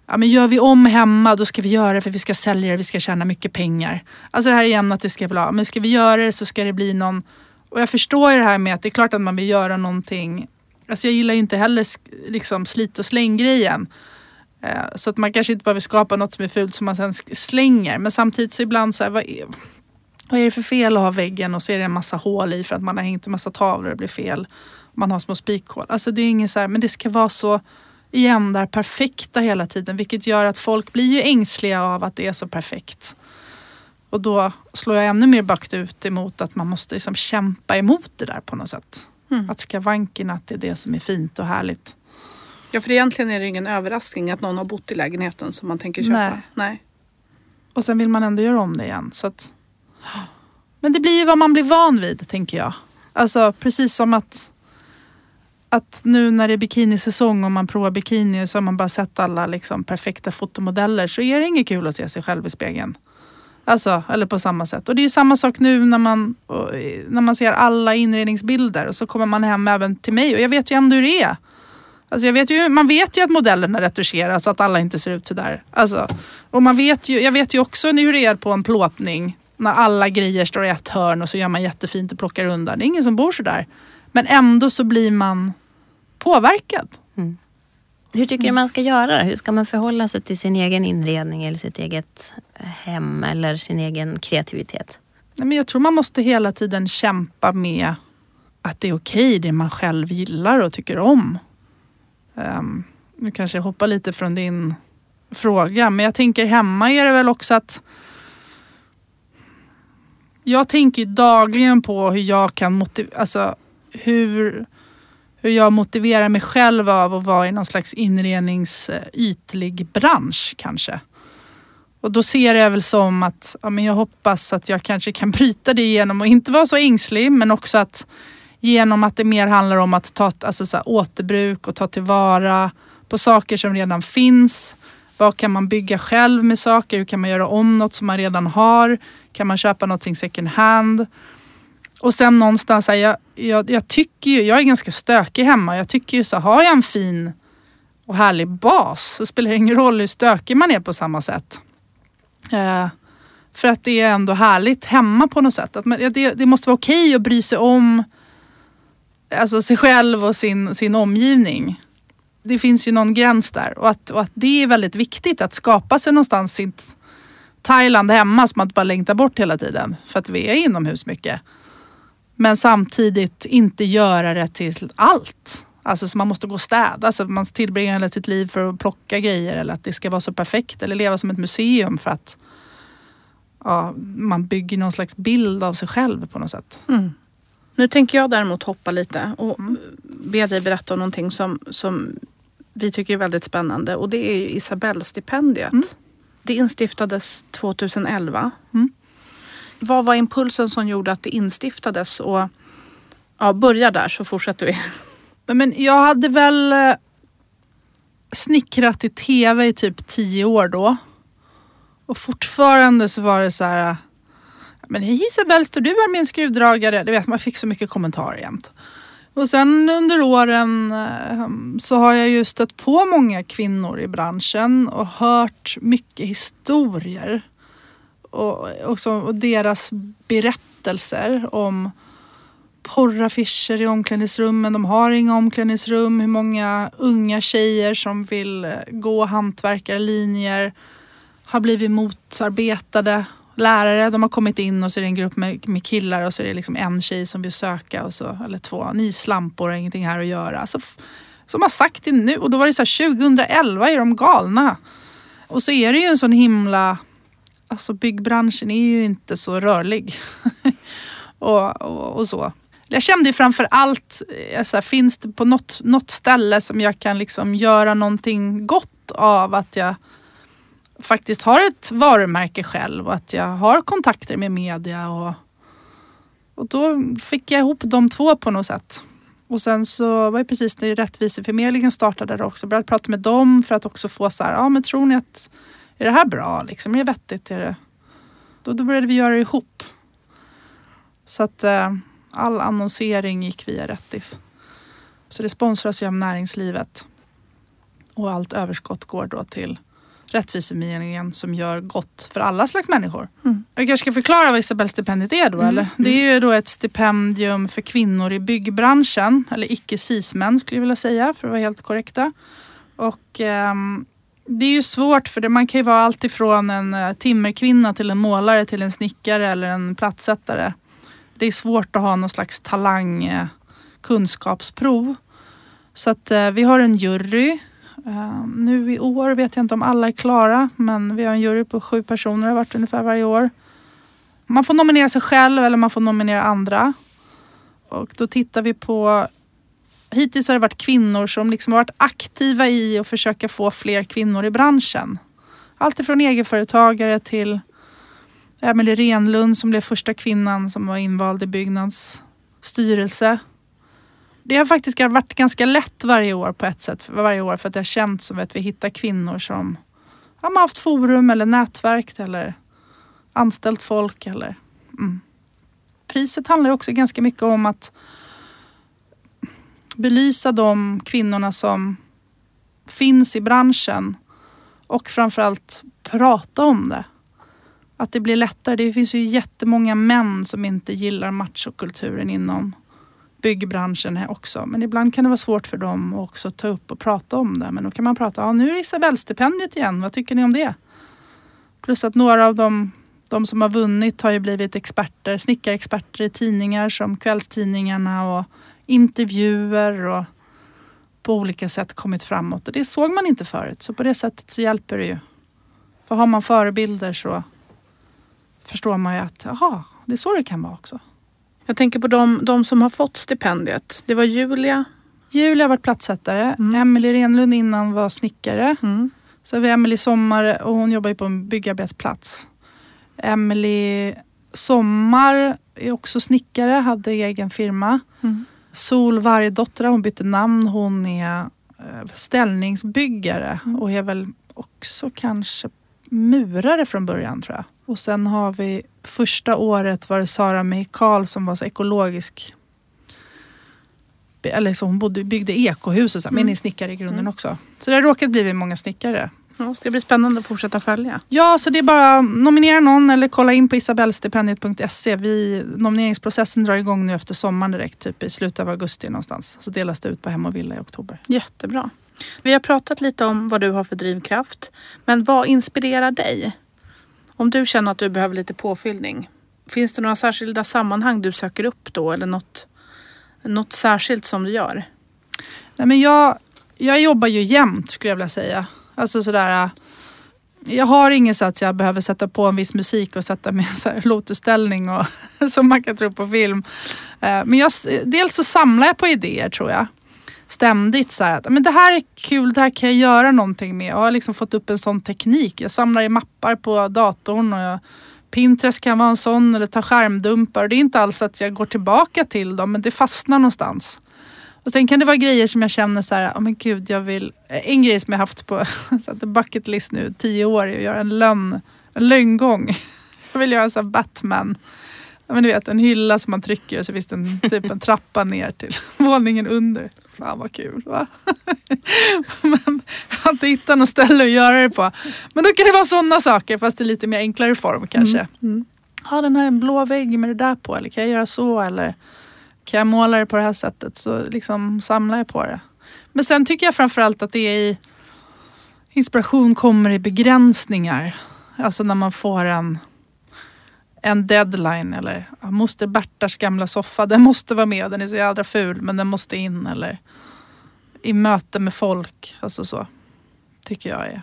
Ja, men gör vi om hemma då ska vi göra det för vi ska sälja det, vi ska tjäna mycket pengar. Alltså det här igen att det ska bli, men ska vi göra det så ska det bli någon och jag förstår ju det här med att det är klart att man vill göra någonting. Alltså jag gillar ju inte heller liksom slit och släng grejen. Eh, så att man kanske inte behöver skapa något som är fult som man sen slänger. Men samtidigt så ibland så här, vad är, vad är det för fel att ha väggen och så är det en massa hål i för att man har hängt en massa tavlor och det blir fel. Man har små spikhål. Alltså det är inget så här, men det ska vara så igen där perfekta hela tiden. Vilket gör att folk blir ju ängsliga av att det är så perfekt. Och då slår jag ännu mer bakt ut emot att man måste liksom kämpa emot det där på något sätt. Mm. Att skavanken, att det är det som är fint och härligt. Ja, för egentligen är det ingen överraskning att någon har bott i lägenheten som man tänker köpa. Nej. Nej. Och sen vill man ändå göra om det igen. Så att, men det blir ju vad man blir van vid, tänker jag. Alltså precis som att, att nu när det är bikinisäsong och man provar bikini så har man bara sett alla liksom, perfekta fotomodeller så är det inget kul att se sig själv i spegeln. Alltså, eller på samma sätt. Och det är ju samma sak nu när man, när man ser alla inredningsbilder och så kommer man hem även till mig och jag vet ju ändå hur det är. Alltså jag vet ju, man vet ju att modellerna retuscheras så att alla inte ser ut sådär. Alltså, och man vet ju, jag vet ju också hur det är på en plåtning. När alla grejer står i ett hörn och så gör man jättefint och plockar undan. Det är ingen som bor sådär. Men ändå så blir man påverkad. Hur tycker du man ska göra? Hur ska man förhålla sig till sin egen inredning eller sitt eget hem eller sin egen kreativitet? Nej, men jag tror man måste hela tiden kämpa med att det är okej det man själv gillar och tycker om. Ehm, nu kanske jag hoppar lite från din fråga men jag tänker hemma är det väl också att jag tänker dagligen på hur jag kan motivera, alltså hur, hur jag motiverar mig själv av att vara i någon slags inredningsytlig eh, bransch kanske. Och då ser jag väl som att ja, men jag hoppas att jag kanske kan bryta det genom att inte vara så ängslig men också att genom att det mer handlar om att ta alltså så här, återbruk och ta tillvara på saker som redan finns. Vad kan man bygga själv med saker? Hur kan man göra om något som man redan har? Kan man köpa någonting second hand? Och sen någonstans, här, jag, jag, jag tycker ju, jag är ganska stökig hemma. Jag tycker ju så har jag en fin och härlig bas så spelar det ingen roll hur stökig man är på samma sätt. Eh, för att det är ändå härligt hemma på något sätt. Att man, det, det måste vara okej att bry sig om alltså sig själv och sin, sin omgivning. Det finns ju någon gräns där och att, och att det är väldigt viktigt att skapa sig någonstans sitt Thailand hemma som man inte bara längtar bort hela tiden. För att vi är inomhus mycket. Men samtidigt inte göra det till allt. Alltså så man måste gå och städa. Alltså man tillbringar hela sitt liv för att plocka grejer eller att det ska vara så perfekt. Eller leva som ett museum för att ja, man bygger någon slags bild av sig själv på något sätt. Mm. Nu tänker jag däremot hoppa lite och be dig berätta om någonting som, som vi tycker är väldigt spännande och det är ju Isabellstipendiet. Mm. Det instiftades 2011. Mm. Vad var impulsen som gjorde att det instiftades? Och, ja, börja där så fortsätter vi. Men, jag hade väl... eh, snickrat i tv i typ tio år då. Och fortfarande så var det så här. Men hej Isabelle, står du här med en skruvdragare? Du vet, man fick så mycket kommentarer jämt. Och sen under åren eh, så har jag ju stött på många kvinnor i branschen och hört mycket historier. Och, också, och deras berättelser om porraffischer i omklädningsrummen. De har inga omklädningsrum. Hur många unga tjejer som vill eh, gå hantverkarlinjer har blivit motarbetade. Lärare, de har kommit in och så är det en grupp med, med killar och så är det liksom en tjej som vill söka och så, eller två. Ni slampor har ingenting här att göra. Så, som har sagt det nu och då var det så här 2011 är de galna. Och så är det ju en sån himla, alltså byggbranschen är ju inte så rörlig. och, och, och så. Jag kände ju framför allt, eh, så här, finns det på något, något ställe som jag kan liksom göra någonting gott av att jag faktiskt har ett varumärke själv och att jag har kontakter med media. Och, och då fick jag ihop de två på något sätt. Och sen så var det precis när Rättviseförmedlingen startade där också. Började prata med dem för att också få så här, ja men tror ni att, är det här bra liksom? Är det vettigt? Är det? Då, då började vi göra det ihop. Så att eh, all annonsering gick via Rättis. Så det sponsras ju av näringslivet. Och allt överskott går då till Rättvisemeningen som gör gott för alla slags människor. Mm. Jag kanske ska förklara vad Isabellstipendiet är då mm. eller? Det är ju då ett stipendium för kvinnor i byggbranschen. Eller icke cismän skulle jag vilja säga för att vara helt korrekta. Och um, det är ju svårt för det, man kan ju vara alltifrån en uh, timmerkvinna till en målare till en snickare eller en plattsättare. Det är svårt att ha någon slags talang uh, kunskapsprov. Så att uh, vi har en jury Ehm, nu i år vet jag inte om alla är klara men vi har en jury på sju personer, har varit ungefär varje år. Man får nominera sig själv eller man får nominera andra. Och då tittar vi på Hittills har det varit kvinnor som liksom har varit aktiva i att försöka få fler kvinnor i branschen. Allt ifrån egenföretagare till Emelie Renlund som blev första kvinnan som var invald i Byggnads styrelse det har faktiskt varit ganska lätt varje år på ett sätt. Varje år för att det har känts som att vi hittar kvinnor som har haft forum eller nätverk eller anställt folk. Eller, mm. Priset handlar också ganska mycket om att belysa de kvinnorna som finns i branschen och framförallt prata om det. Att det blir lättare. Det finns ju jättemånga män som inte gillar machokulturen inom byggbranschen också. Men ibland kan det vara svårt för dem att också ta upp och prata om det. Men då kan man prata, ja nu är det Isabellstipendiet igen, vad tycker ni om det? Plus att några av dem, de som har vunnit har ju blivit experter, snickarexperter i tidningar som kvällstidningarna och intervjuer och på olika sätt kommit framåt. Och det såg man inte förut. Så på det sättet så hjälper det ju. För har man förebilder så förstår man ju att jaha, det är så det kan vara också. Jag tänker på de, de som har fått stipendiet. Det var Julia. Julia har varit platssättare. Mm. Emelie Renlund innan var snickare. Mm. Så har vi Emelie Sommar och hon jobbar ju på en byggarbetsplats. Emelie Sommar är också snickare, hade egen firma. Mm. Sol Vargdotter, hon bytte namn. Hon är eh, ställningsbyggare mm. och är väl också kanske murare från början tror jag. Och sen har vi första året var det Sara Mikael som var så ekologisk. Eller så hon bodde, byggde ekohus och så, mm. men är snickare i grunden mm. också. Så det har råkat bli många snickare. Ja, ska det bli spännande att fortsätta följa. Ja, så det är bara nominera någon eller kolla in på isabellstipendiet.se. Vi, nomineringsprocessen drar igång nu efter sommaren direkt, typ i slutet av augusti någonstans. Så delas det ut på Hem och Villa i oktober. Jättebra. Vi har pratat lite om vad du har för drivkraft. Men vad inspirerar dig? Om du känner att du behöver lite påfyllning, finns det några särskilda sammanhang du söker upp då eller något, något särskilt som du gör? Nej, men jag, jag jobbar ju jämt skulle jag vilja säga. Alltså sådär, jag har inget så att jag behöver sätta på en viss musik och sätta mig i en lotusställning och, som man kan tro på film. Eh, men jag, dels så samlar jag på idéer tror jag ständigt så här, att men det här är kul, det här kan jag göra någonting med. Jag har liksom fått upp en sån teknik. Jag samlar i mappar på datorn och jag, Pinterest kan vara en sån eller ta skärmdumpar. Det är inte alls att jag går tillbaka till dem men det fastnar någonstans. Och sen kan det vara grejer som jag känner så här, oh men gud jag vill... En grej som jag haft på bucket list nu, tio år, är att göra en lön, en lönngång. Jag vill göra en sån här Batman. Ja, men du vet en hylla som man trycker och så finns det en, typ en trappa ner till våningen under. Fan vad kul va? men jag har inte hittat något ställe att göra det på. Men då kan det vara sådana saker fast i lite mer enklare form kanske. Mm. Mm. Ja den här en blå vägg med det där på eller kan jag göra så eller kan jag måla det på det här sättet så liksom samlar jag på det. Men sen tycker jag framförallt att det är i inspiration kommer i begränsningar. Alltså när man får en en deadline eller ja, moster Bertas gamla soffa, den måste vara med. Den är så jädra ful men den måste in. Eller i möte med folk. Alltså så. Tycker jag är,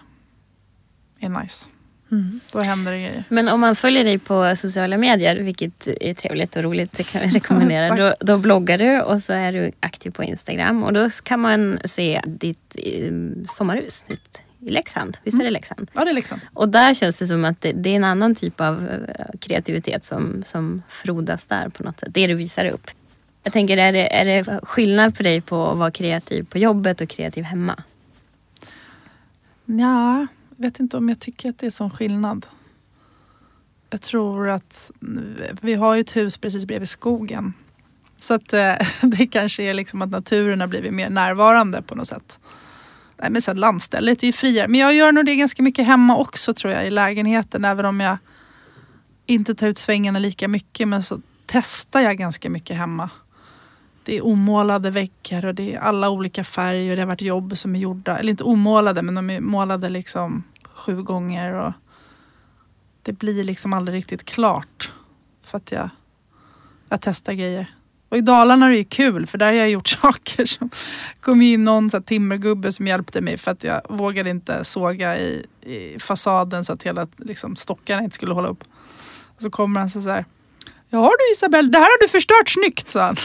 är nice. Mm. Då händer det grejer. Men om man följer dig på sociala medier, vilket är trevligt och roligt, det kan jag rekommendera. då, då bloggar du och så är du aktiv på Instagram och då kan man se ditt eh, sommarhus, ditt i Leksand. Visst är det mm. Leksand? Ja, det är Leksand. Och där känns det som att det, det, är en annan typ av eh, kreativitet som, som frodas där på något sätt. Det du visar upp. Jag tänker, är det, är det skillnad för dig på att vara kreativ på jobbet och kreativ hemma? Ja, jag vet inte om jag tycker att det är sån skillnad. Jag tror att vi har ett hus precis bredvid skogen. Så att eh, det kanske är liksom att naturen har blivit mer närvarande på något sätt. Nej, men sen landstället är ju friare. Men jag gör nog det ganska mycket hemma också tror jag i lägenheten. Även om jag inte tar ut svängarna lika mycket. Men så testar jag ganska mycket hemma. Det är omålade väggar och det är alla olika färger. Det har varit jobb som är gjorda. Eller inte omålade men de är målade liksom sju gånger. Och det blir liksom aldrig riktigt klart. För att jag, jag testar grejer. Och i Dalarna är det ju kul för där har jag gjort saker. Som kom in någon så timmergubbe som hjälpte mig för att jag vågade inte såga i, i fasaden så att hela liksom, stockarna inte skulle hålla upp. Och så kommer han så här. Ja du Isabelle, det här har du förstört snyggt sa han.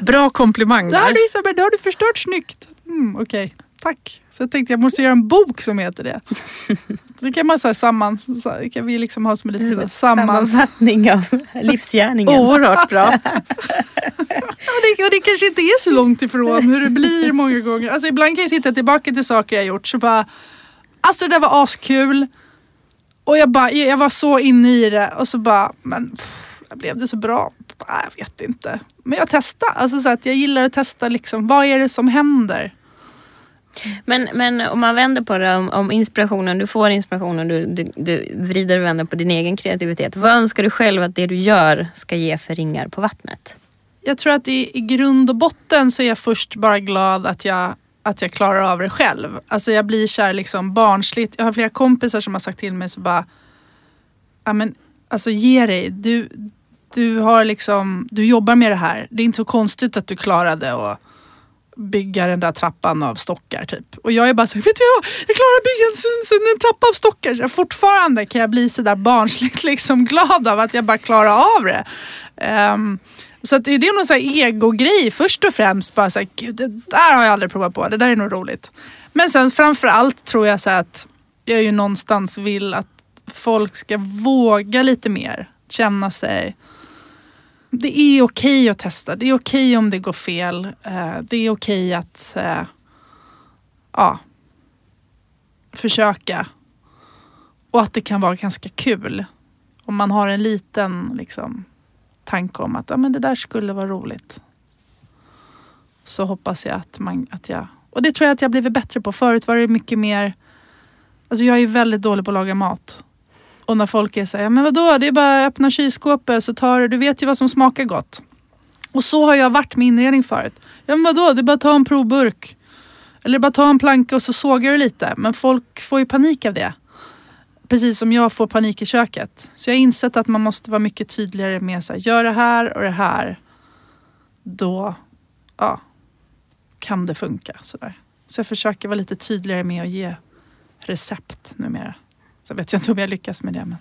Bra komplimang där. Det här du Isabelle, det har du förstört snyggt. Mm, Okej. Okay. Tack. Så jag tänkte jag måste göra en bok som heter det. Så kan man säga samman, så kan vi liksom ha som en liten samman... sammanfattning av livsgärningen. Oerhört bra. och, det, och det kanske inte är så långt ifrån hur det blir många gånger. Alltså ibland kan jag titta tillbaka till saker jag gjort så bara, alltså det där var askul. Och jag, bara, jag var så inne i det och så bara, men pff, blev det så bra? Jag vet inte. Men jag testar. Alltså så att jag gillar att testa liksom, vad är det som händer? Men, men om man vänder på det, om, om inspirationen, du får inspirationen, du, du, du vrider och vänder på din egen kreativitet. Vad önskar du själv att det du gör ska ge för ringar på vattnet? Jag tror att i, i grund och botten så är jag först bara glad att jag, att jag klarar av det själv. Alltså jag blir så här liksom barnsligt. Jag har flera kompisar som har sagt till mig så bara, ja men alltså ge dig. Du, du, har liksom, du jobbar med det här. Det är inte så konstigt att du klarade och bygga den där trappan av stockar typ. Och jag är bara så vet du vad? Jag klarar att bygga en, en, en trappa av stockar. Så fortfarande kan jag bli sådär barnsligt liksom glad av att jag bara klarar av det. Um, så att det är någon egogrej här först och främst. Bara så här, Gud, det där har jag aldrig provat på. Det där är nog roligt. Men sen framförallt tror jag så att jag ju någonstans vill att folk ska våga lite mer. Känna sig det är okej att testa. Det är okej om det går fel. Eh, det är okej att eh, ja, försöka. Och att det kan vara ganska kul. Om man har en liten liksom, tanke om att ja, men det där skulle vara roligt. Så hoppas jag att, man, att jag... Och det tror jag att jag blivit bättre på. Förut var det mycket mer... Alltså jag är väldigt dålig på att laga mat. Och när folk är såhär, men vadå, det är bara att öppna kylskåpet så tar du, du vet ju vad som smakar gott. Och så har jag varit med inredning förut. Ja men vadå, det är bara att ta en provburk. Eller bara ta en planka och så sågar du lite. Men folk får ju panik av det. Precis som jag får panik i köket. Så jag har insett att man måste vara mycket tydligare med så här, gör det här och det här. Då ja, kan det funka. Så, där. så jag försöker vara lite tydligare med att ge recept numera. Så vet jag inte om jag lyckas med det. Men,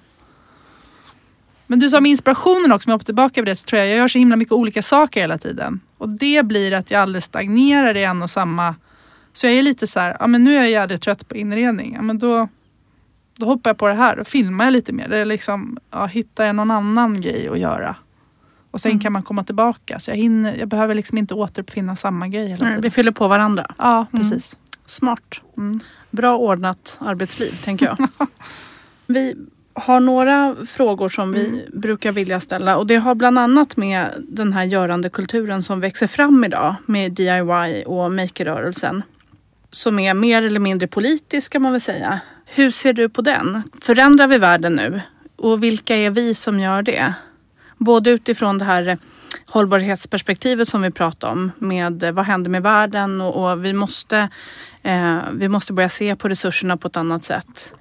men du sa om inspirationen också, om jag hoppar tillbaka på det, så tror jag jag gör så himla mycket olika saker hela tiden. Och det blir att jag aldrig stagnerar i en och samma... Så jag är lite så här, ja men nu är jag jävligt trött på inredning. Ja, men då, då hoppar jag på det här och filmar jag lite mer. Det är liksom, ja, hittar jag någon annan grej att göra. Och sen Mm. kan man komma tillbaka. Så jag, hinner, jag behöver liksom inte återuppfinna samma grej hela tiden. Det fyller på varandra. Ja, Mm. Smart. Mm. Bra ordnat arbetsliv, tänker jag. vi har några frågor som vi brukar vilja ställa och det har bland annat med den här görandekulturen som växer fram idag med DIY och makerrörelsen. Som är mer eller mindre politisk kan man väl säga. Hur ser du på den? Förändrar vi världen nu? Och vilka är vi som gör det? Både utifrån det här hållbarhetsperspektivet som vi pratade om med eh, vad händer med världen och, och vi, måste, eh, vi måste börja se på resurserna på ett annat sätt.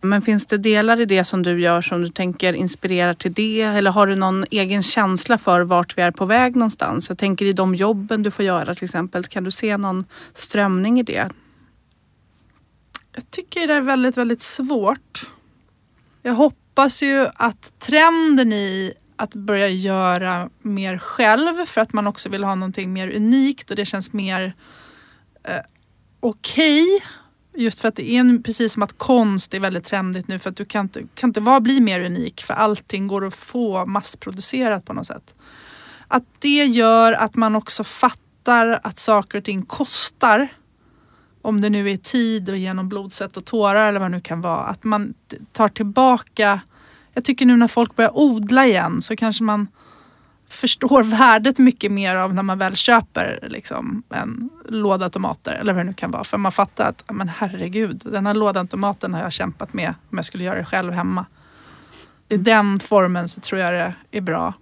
Men finns det delar i det som du gör som du tänker inspirerar till det? Eller har du någon egen känsla för vart vi är på väg någonstans? Jag tänker i de jobben du får göra till exempel. Kan du se någon strömning i det? Jag tycker det är väldigt, väldigt svårt. Jag hoppas ju att trenden i att börja göra mer själv för att man också vill ha någonting mer unikt och det känns mer eh, okej. Just för att det är en, precis som att konst är väldigt trendigt nu för att du kan inte, kan inte vara, bli mer unik för allting går att få massproducerat på något sätt. Att det gör att man också fattar att saker och ting kostar om det nu är tid och genom blod, svett och tårar eller vad det nu kan vara. Att man tar tillbaka. Jag tycker nu när folk börjar odla igen så kanske man förstår värdet mycket mer av när man väl köper liksom, en låda tomater eller vad det nu kan vara. För man fattar att men herregud, den här lådan tomaten har jag kämpat med om jag skulle göra det själv hemma. I den formen så tror jag det är bra.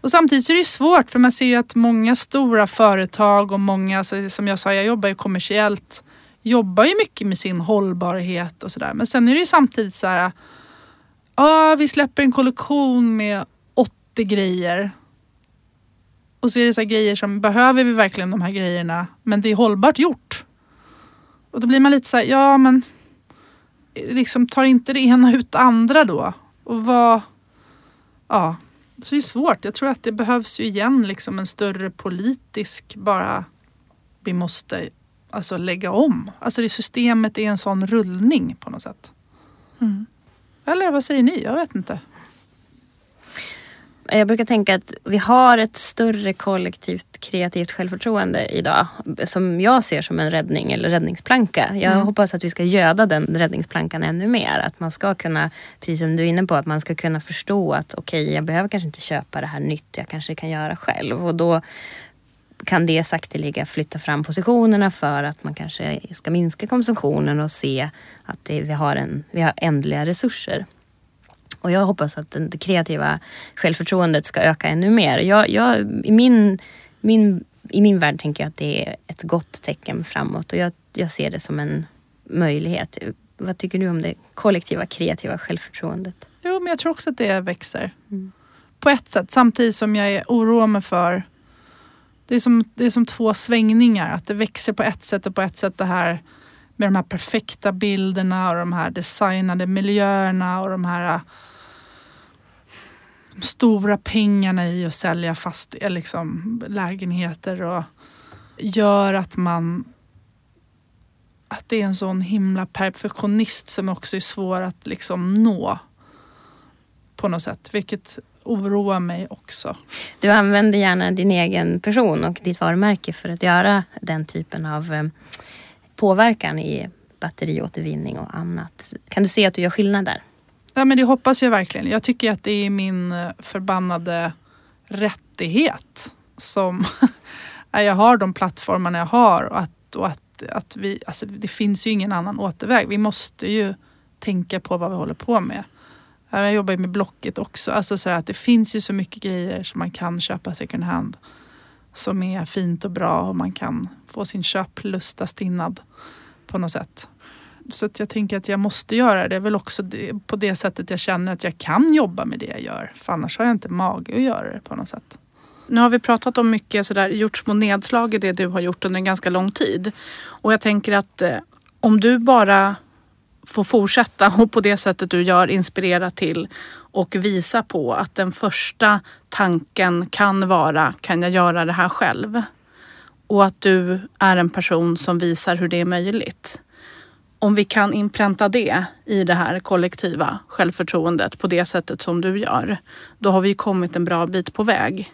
Och samtidigt så är det svårt för man ser ju att många stora företag och många, så som jag sa, jag jobbar ju kommersiellt, jobbar ju mycket med sin hållbarhet och sådär. Men sen är det ju samtidigt så här, ja vi släpper en kollektion med 80 grejer. Och så är det så här grejer som, behöver vi verkligen de här grejerna? Men det är hållbart gjort. Och då blir man lite så här, ja men liksom tar inte det ena ut det andra då? Och vad, ja. Så det är svårt. Jag tror att det behövs ju igen liksom en större politisk bara, vi måste alltså lägga om. Alltså det systemet är en sån rullning på något sätt. Mm. Eller vad säger ni? Jag vet inte. Jag brukar tänka att vi har ett större kollektivt kreativt självförtroende idag. Som jag ser som en räddning eller räddningsplanka. Jag Mm. hoppas att vi ska göda den räddningsplankan ännu mer. Att man ska kunna, precis som du är inne på, att man ska kunna förstå att okej, okay, jag behöver kanske inte köpa det här nytt. Jag kanske kan göra själv. Och då kan det sakteliga flytta fram positionerna för att man kanske ska minska konsumtionen och se att det, vi, har en, vi har ändliga resurser. Och jag hoppas att det kreativa självförtroendet ska öka ännu mer. Jag, jag, i, min, min, I min värld tänker jag att det är ett gott tecken framåt och jag, jag ser det som en möjlighet. Vad tycker du om det kollektiva kreativa självförtroendet? Jo, men jag tror också att det växer. Mm. På ett sätt, samtidigt som jag oroar mig för det är, som, det är som två svängningar. Att det växer på ett sätt och på ett sätt det här med de här perfekta bilderna och de här designade miljöerna och de här äh, de stora pengarna i att sälja fast eh, liksom, lägenheter och gör att man att det är en sån himla perfektionist som också är svår att liksom nå på något sätt. Vilket oroar mig också. Du använder gärna din egen person och ditt varumärke för att göra den typen av påverkan i batteriåtervinning och annat. Kan du se att du gör skillnad där? Ja men det hoppas jag verkligen. Jag tycker att det är min förbannade rättighet som jag har de plattformarna jag har och att, och att, att vi, alltså det finns ju ingen annan återväg. Vi måste ju tänka på vad vi håller på med. Jag jobbar ju med Blocket också. Alltså så att det finns ju så mycket grejer som man kan köpa second hand. Som är fint och bra och man kan få sin köplusta stinnad på något sätt. Så att jag tänker att jag måste göra det. Det är väl också det, på det sättet jag känner att jag kan jobba med det jag gör. För annars har jag inte mage att göra det på något sätt. Nu har vi pratat om mycket sådär, gjort små nedslag i det du har gjort under en ganska lång tid. Och jag tänker att eh, om du bara får fortsätta och på det sättet du gör inspirera till och visa på att den första tanken kan vara, kan jag göra det här själv? Och att du är en person som visar hur det är möjligt. Om vi kan inpränta det i det här kollektiva självförtroendet på det sättet som du gör, då har vi kommit en bra bit på väg.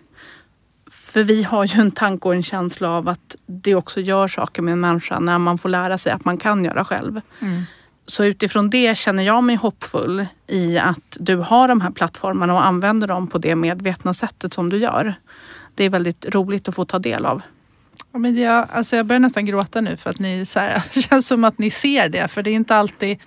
För vi har ju en tanke och en känsla av att det också gör saker med en människa när man får lära sig att man kan göra själv. Mm. Så utifrån det känner jag mig hoppfull i att du har de här plattformarna och använder dem på det medvetna sättet som du gör. Det är väldigt roligt att få ta del av. Ja, men jag, alltså jag börjar nästan gråta nu för att ni så här, det känns som att ni ser det. För det är inte alltid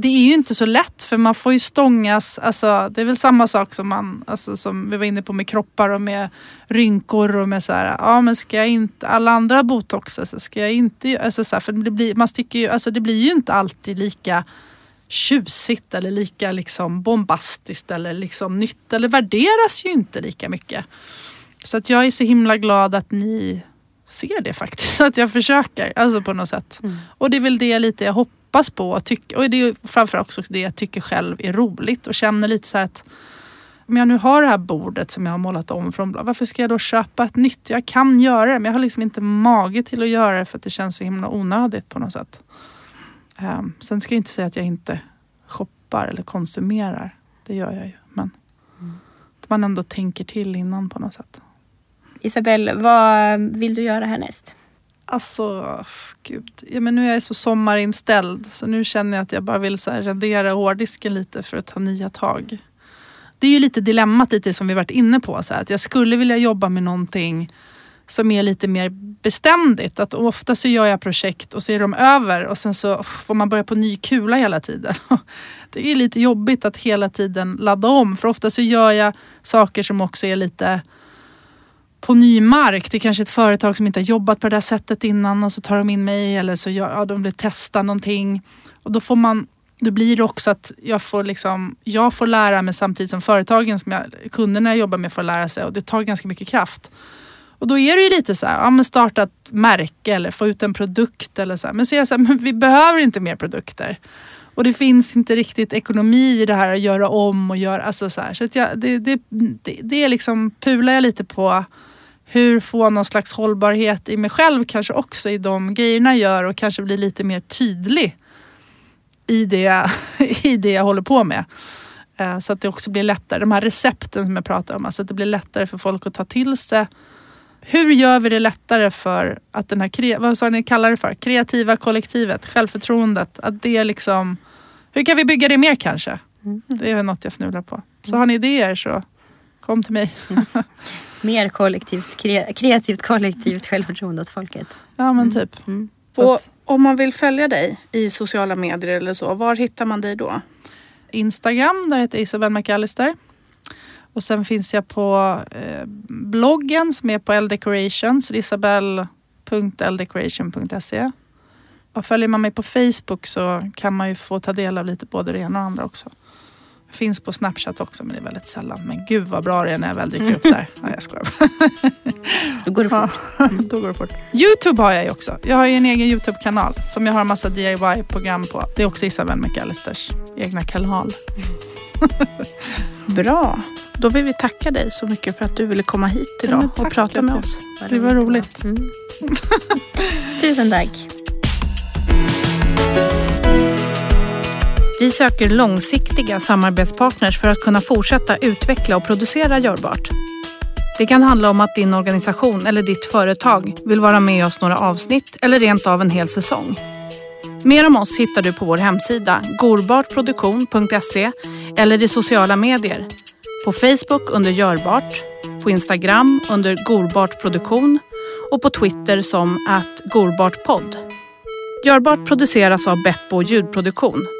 det är ju inte så lätt för man får ju stångas. Alltså, det är väl samma sak som, man, alltså, som vi var inne på med kroppar och med rynkor och med så här, ja men ska jag inte, alla andra botox, alltså, ska jag inte, alltså, så här, för det blir, man sticker ju, alltså, det blir ju inte alltid lika tjusigt eller lika liksom bombastiskt eller liksom nytt eller värderas ju inte lika mycket. Så att jag är så himla glad att ni ser det faktiskt. Att jag försöker, alltså på något sätt. Mm. Och det är väl det lite jag hoppas på och, tyck, och det är framförallt också det jag tycker själv är roligt och känner lite så att om jag nu har det här bordet som jag har målat om från blad, varför ska jag då köpa ett nytt? Jag kan göra det men jag har liksom inte mage till att göra det för att det känns så himla onödigt på något sätt. Um, sen ska jag inte säga att jag inte shoppar eller konsumerar. Det gör jag ju. Men mm. att man ändå tänker till innan på något sätt. Isabelle, vad vill du göra härnäst? Alltså, gud. Ja, men nu är jag så sommarinställd så nu känner jag att jag bara vill så här radera hårddisken lite för att ta nya tag. Det är ju lite dilemmat lite som vi varit inne på. Så här, att jag skulle vilja jobba med någonting som är lite mer beständigt. Att ofta så gör jag projekt och så är de över och sen så får man börja på ny kula hela tiden. Det är lite jobbigt att hela tiden ladda om för ofta så gör jag saker som också är lite på ny mark. Det är kanske ett företag som inte har jobbat på det där sättet innan och så tar de in mig eller så gör, ja, de vill testa någonting. Och då får man då blir det också att jag får, liksom, jag får lära mig samtidigt som företagen, som jag, kunderna jag jobbar med får lära sig och det tar ganska mycket kraft. Och då är det ju lite så här, ja men starta ett märke eller få ut en produkt eller så här. Men så är jag så här, men vi behöver inte mer produkter. Och det finns inte riktigt ekonomi i det här att göra om och göra, alltså så här. Så att jag, det, det, det, det är liksom, pular jag lite på hur få någon slags hållbarhet i mig själv kanske också i de grejerna jag gör och kanske bli lite mer tydlig i det, i det jag håller på med. Eh, så att det också blir lättare. De här recepten som jag pratar om, alltså att det blir lättare för folk att ta till sig. Hur gör vi det lättare för att den här, vad sa ni kallar det för? Kreativa kollektivet, självförtroendet. Att det liksom, hur kan vi bygga det mer kanske? Mm. Det är något jag fnular på. Så har ni idéer så kom till mig. Mm. Mer kollektivt, kreativt kollektivt självförtroende åt folket. Ja men mm. typ. Mm. Och om man vill följa dig i sociala medier eller så, var hittar man dig då? Instagram, där heter Isabelle McAllister. Och sen finns jag på eh, bloggen som är på L-Decorations, isabelle.ldecoration.se. Och följer man mig på Facebook så kan man ju få ta del av lite både det ena och andra också. Finns på Snapchat också men det är väldigt sällan. Men gud vad bra det är när jag väl dyker upp där. Ja, jag skojar Då går det fort. Ja, då går det fort. Youtube har jag ju också. Jag har ju en egen Youtube-kanal som jag har en massa DIY-program på. Det är också Isabelle McAllisters egna kanal. bra. Då vill vi tacka dig så mycket för att du ville komma hit idag ja, och prata med oss. Det var roligt. Mm. Tusen tack. Vi söker långsiktiga samarbetspartners för att kunna fortsätta utveckla och producera Görbart. Det kan handla om att din organisation eller ditt företag vill vara med oss några avsnitt eller rent av en hel säsong. Mer om oss hittar du på vår hemsida gorbartproduktion.se eller i sociala medier. På Facebook under Görbart, på Instagram under Gorbartproduktion och på Twitter som att Gorbartpodd. Görbart produceras av Beppo ljudproduktion.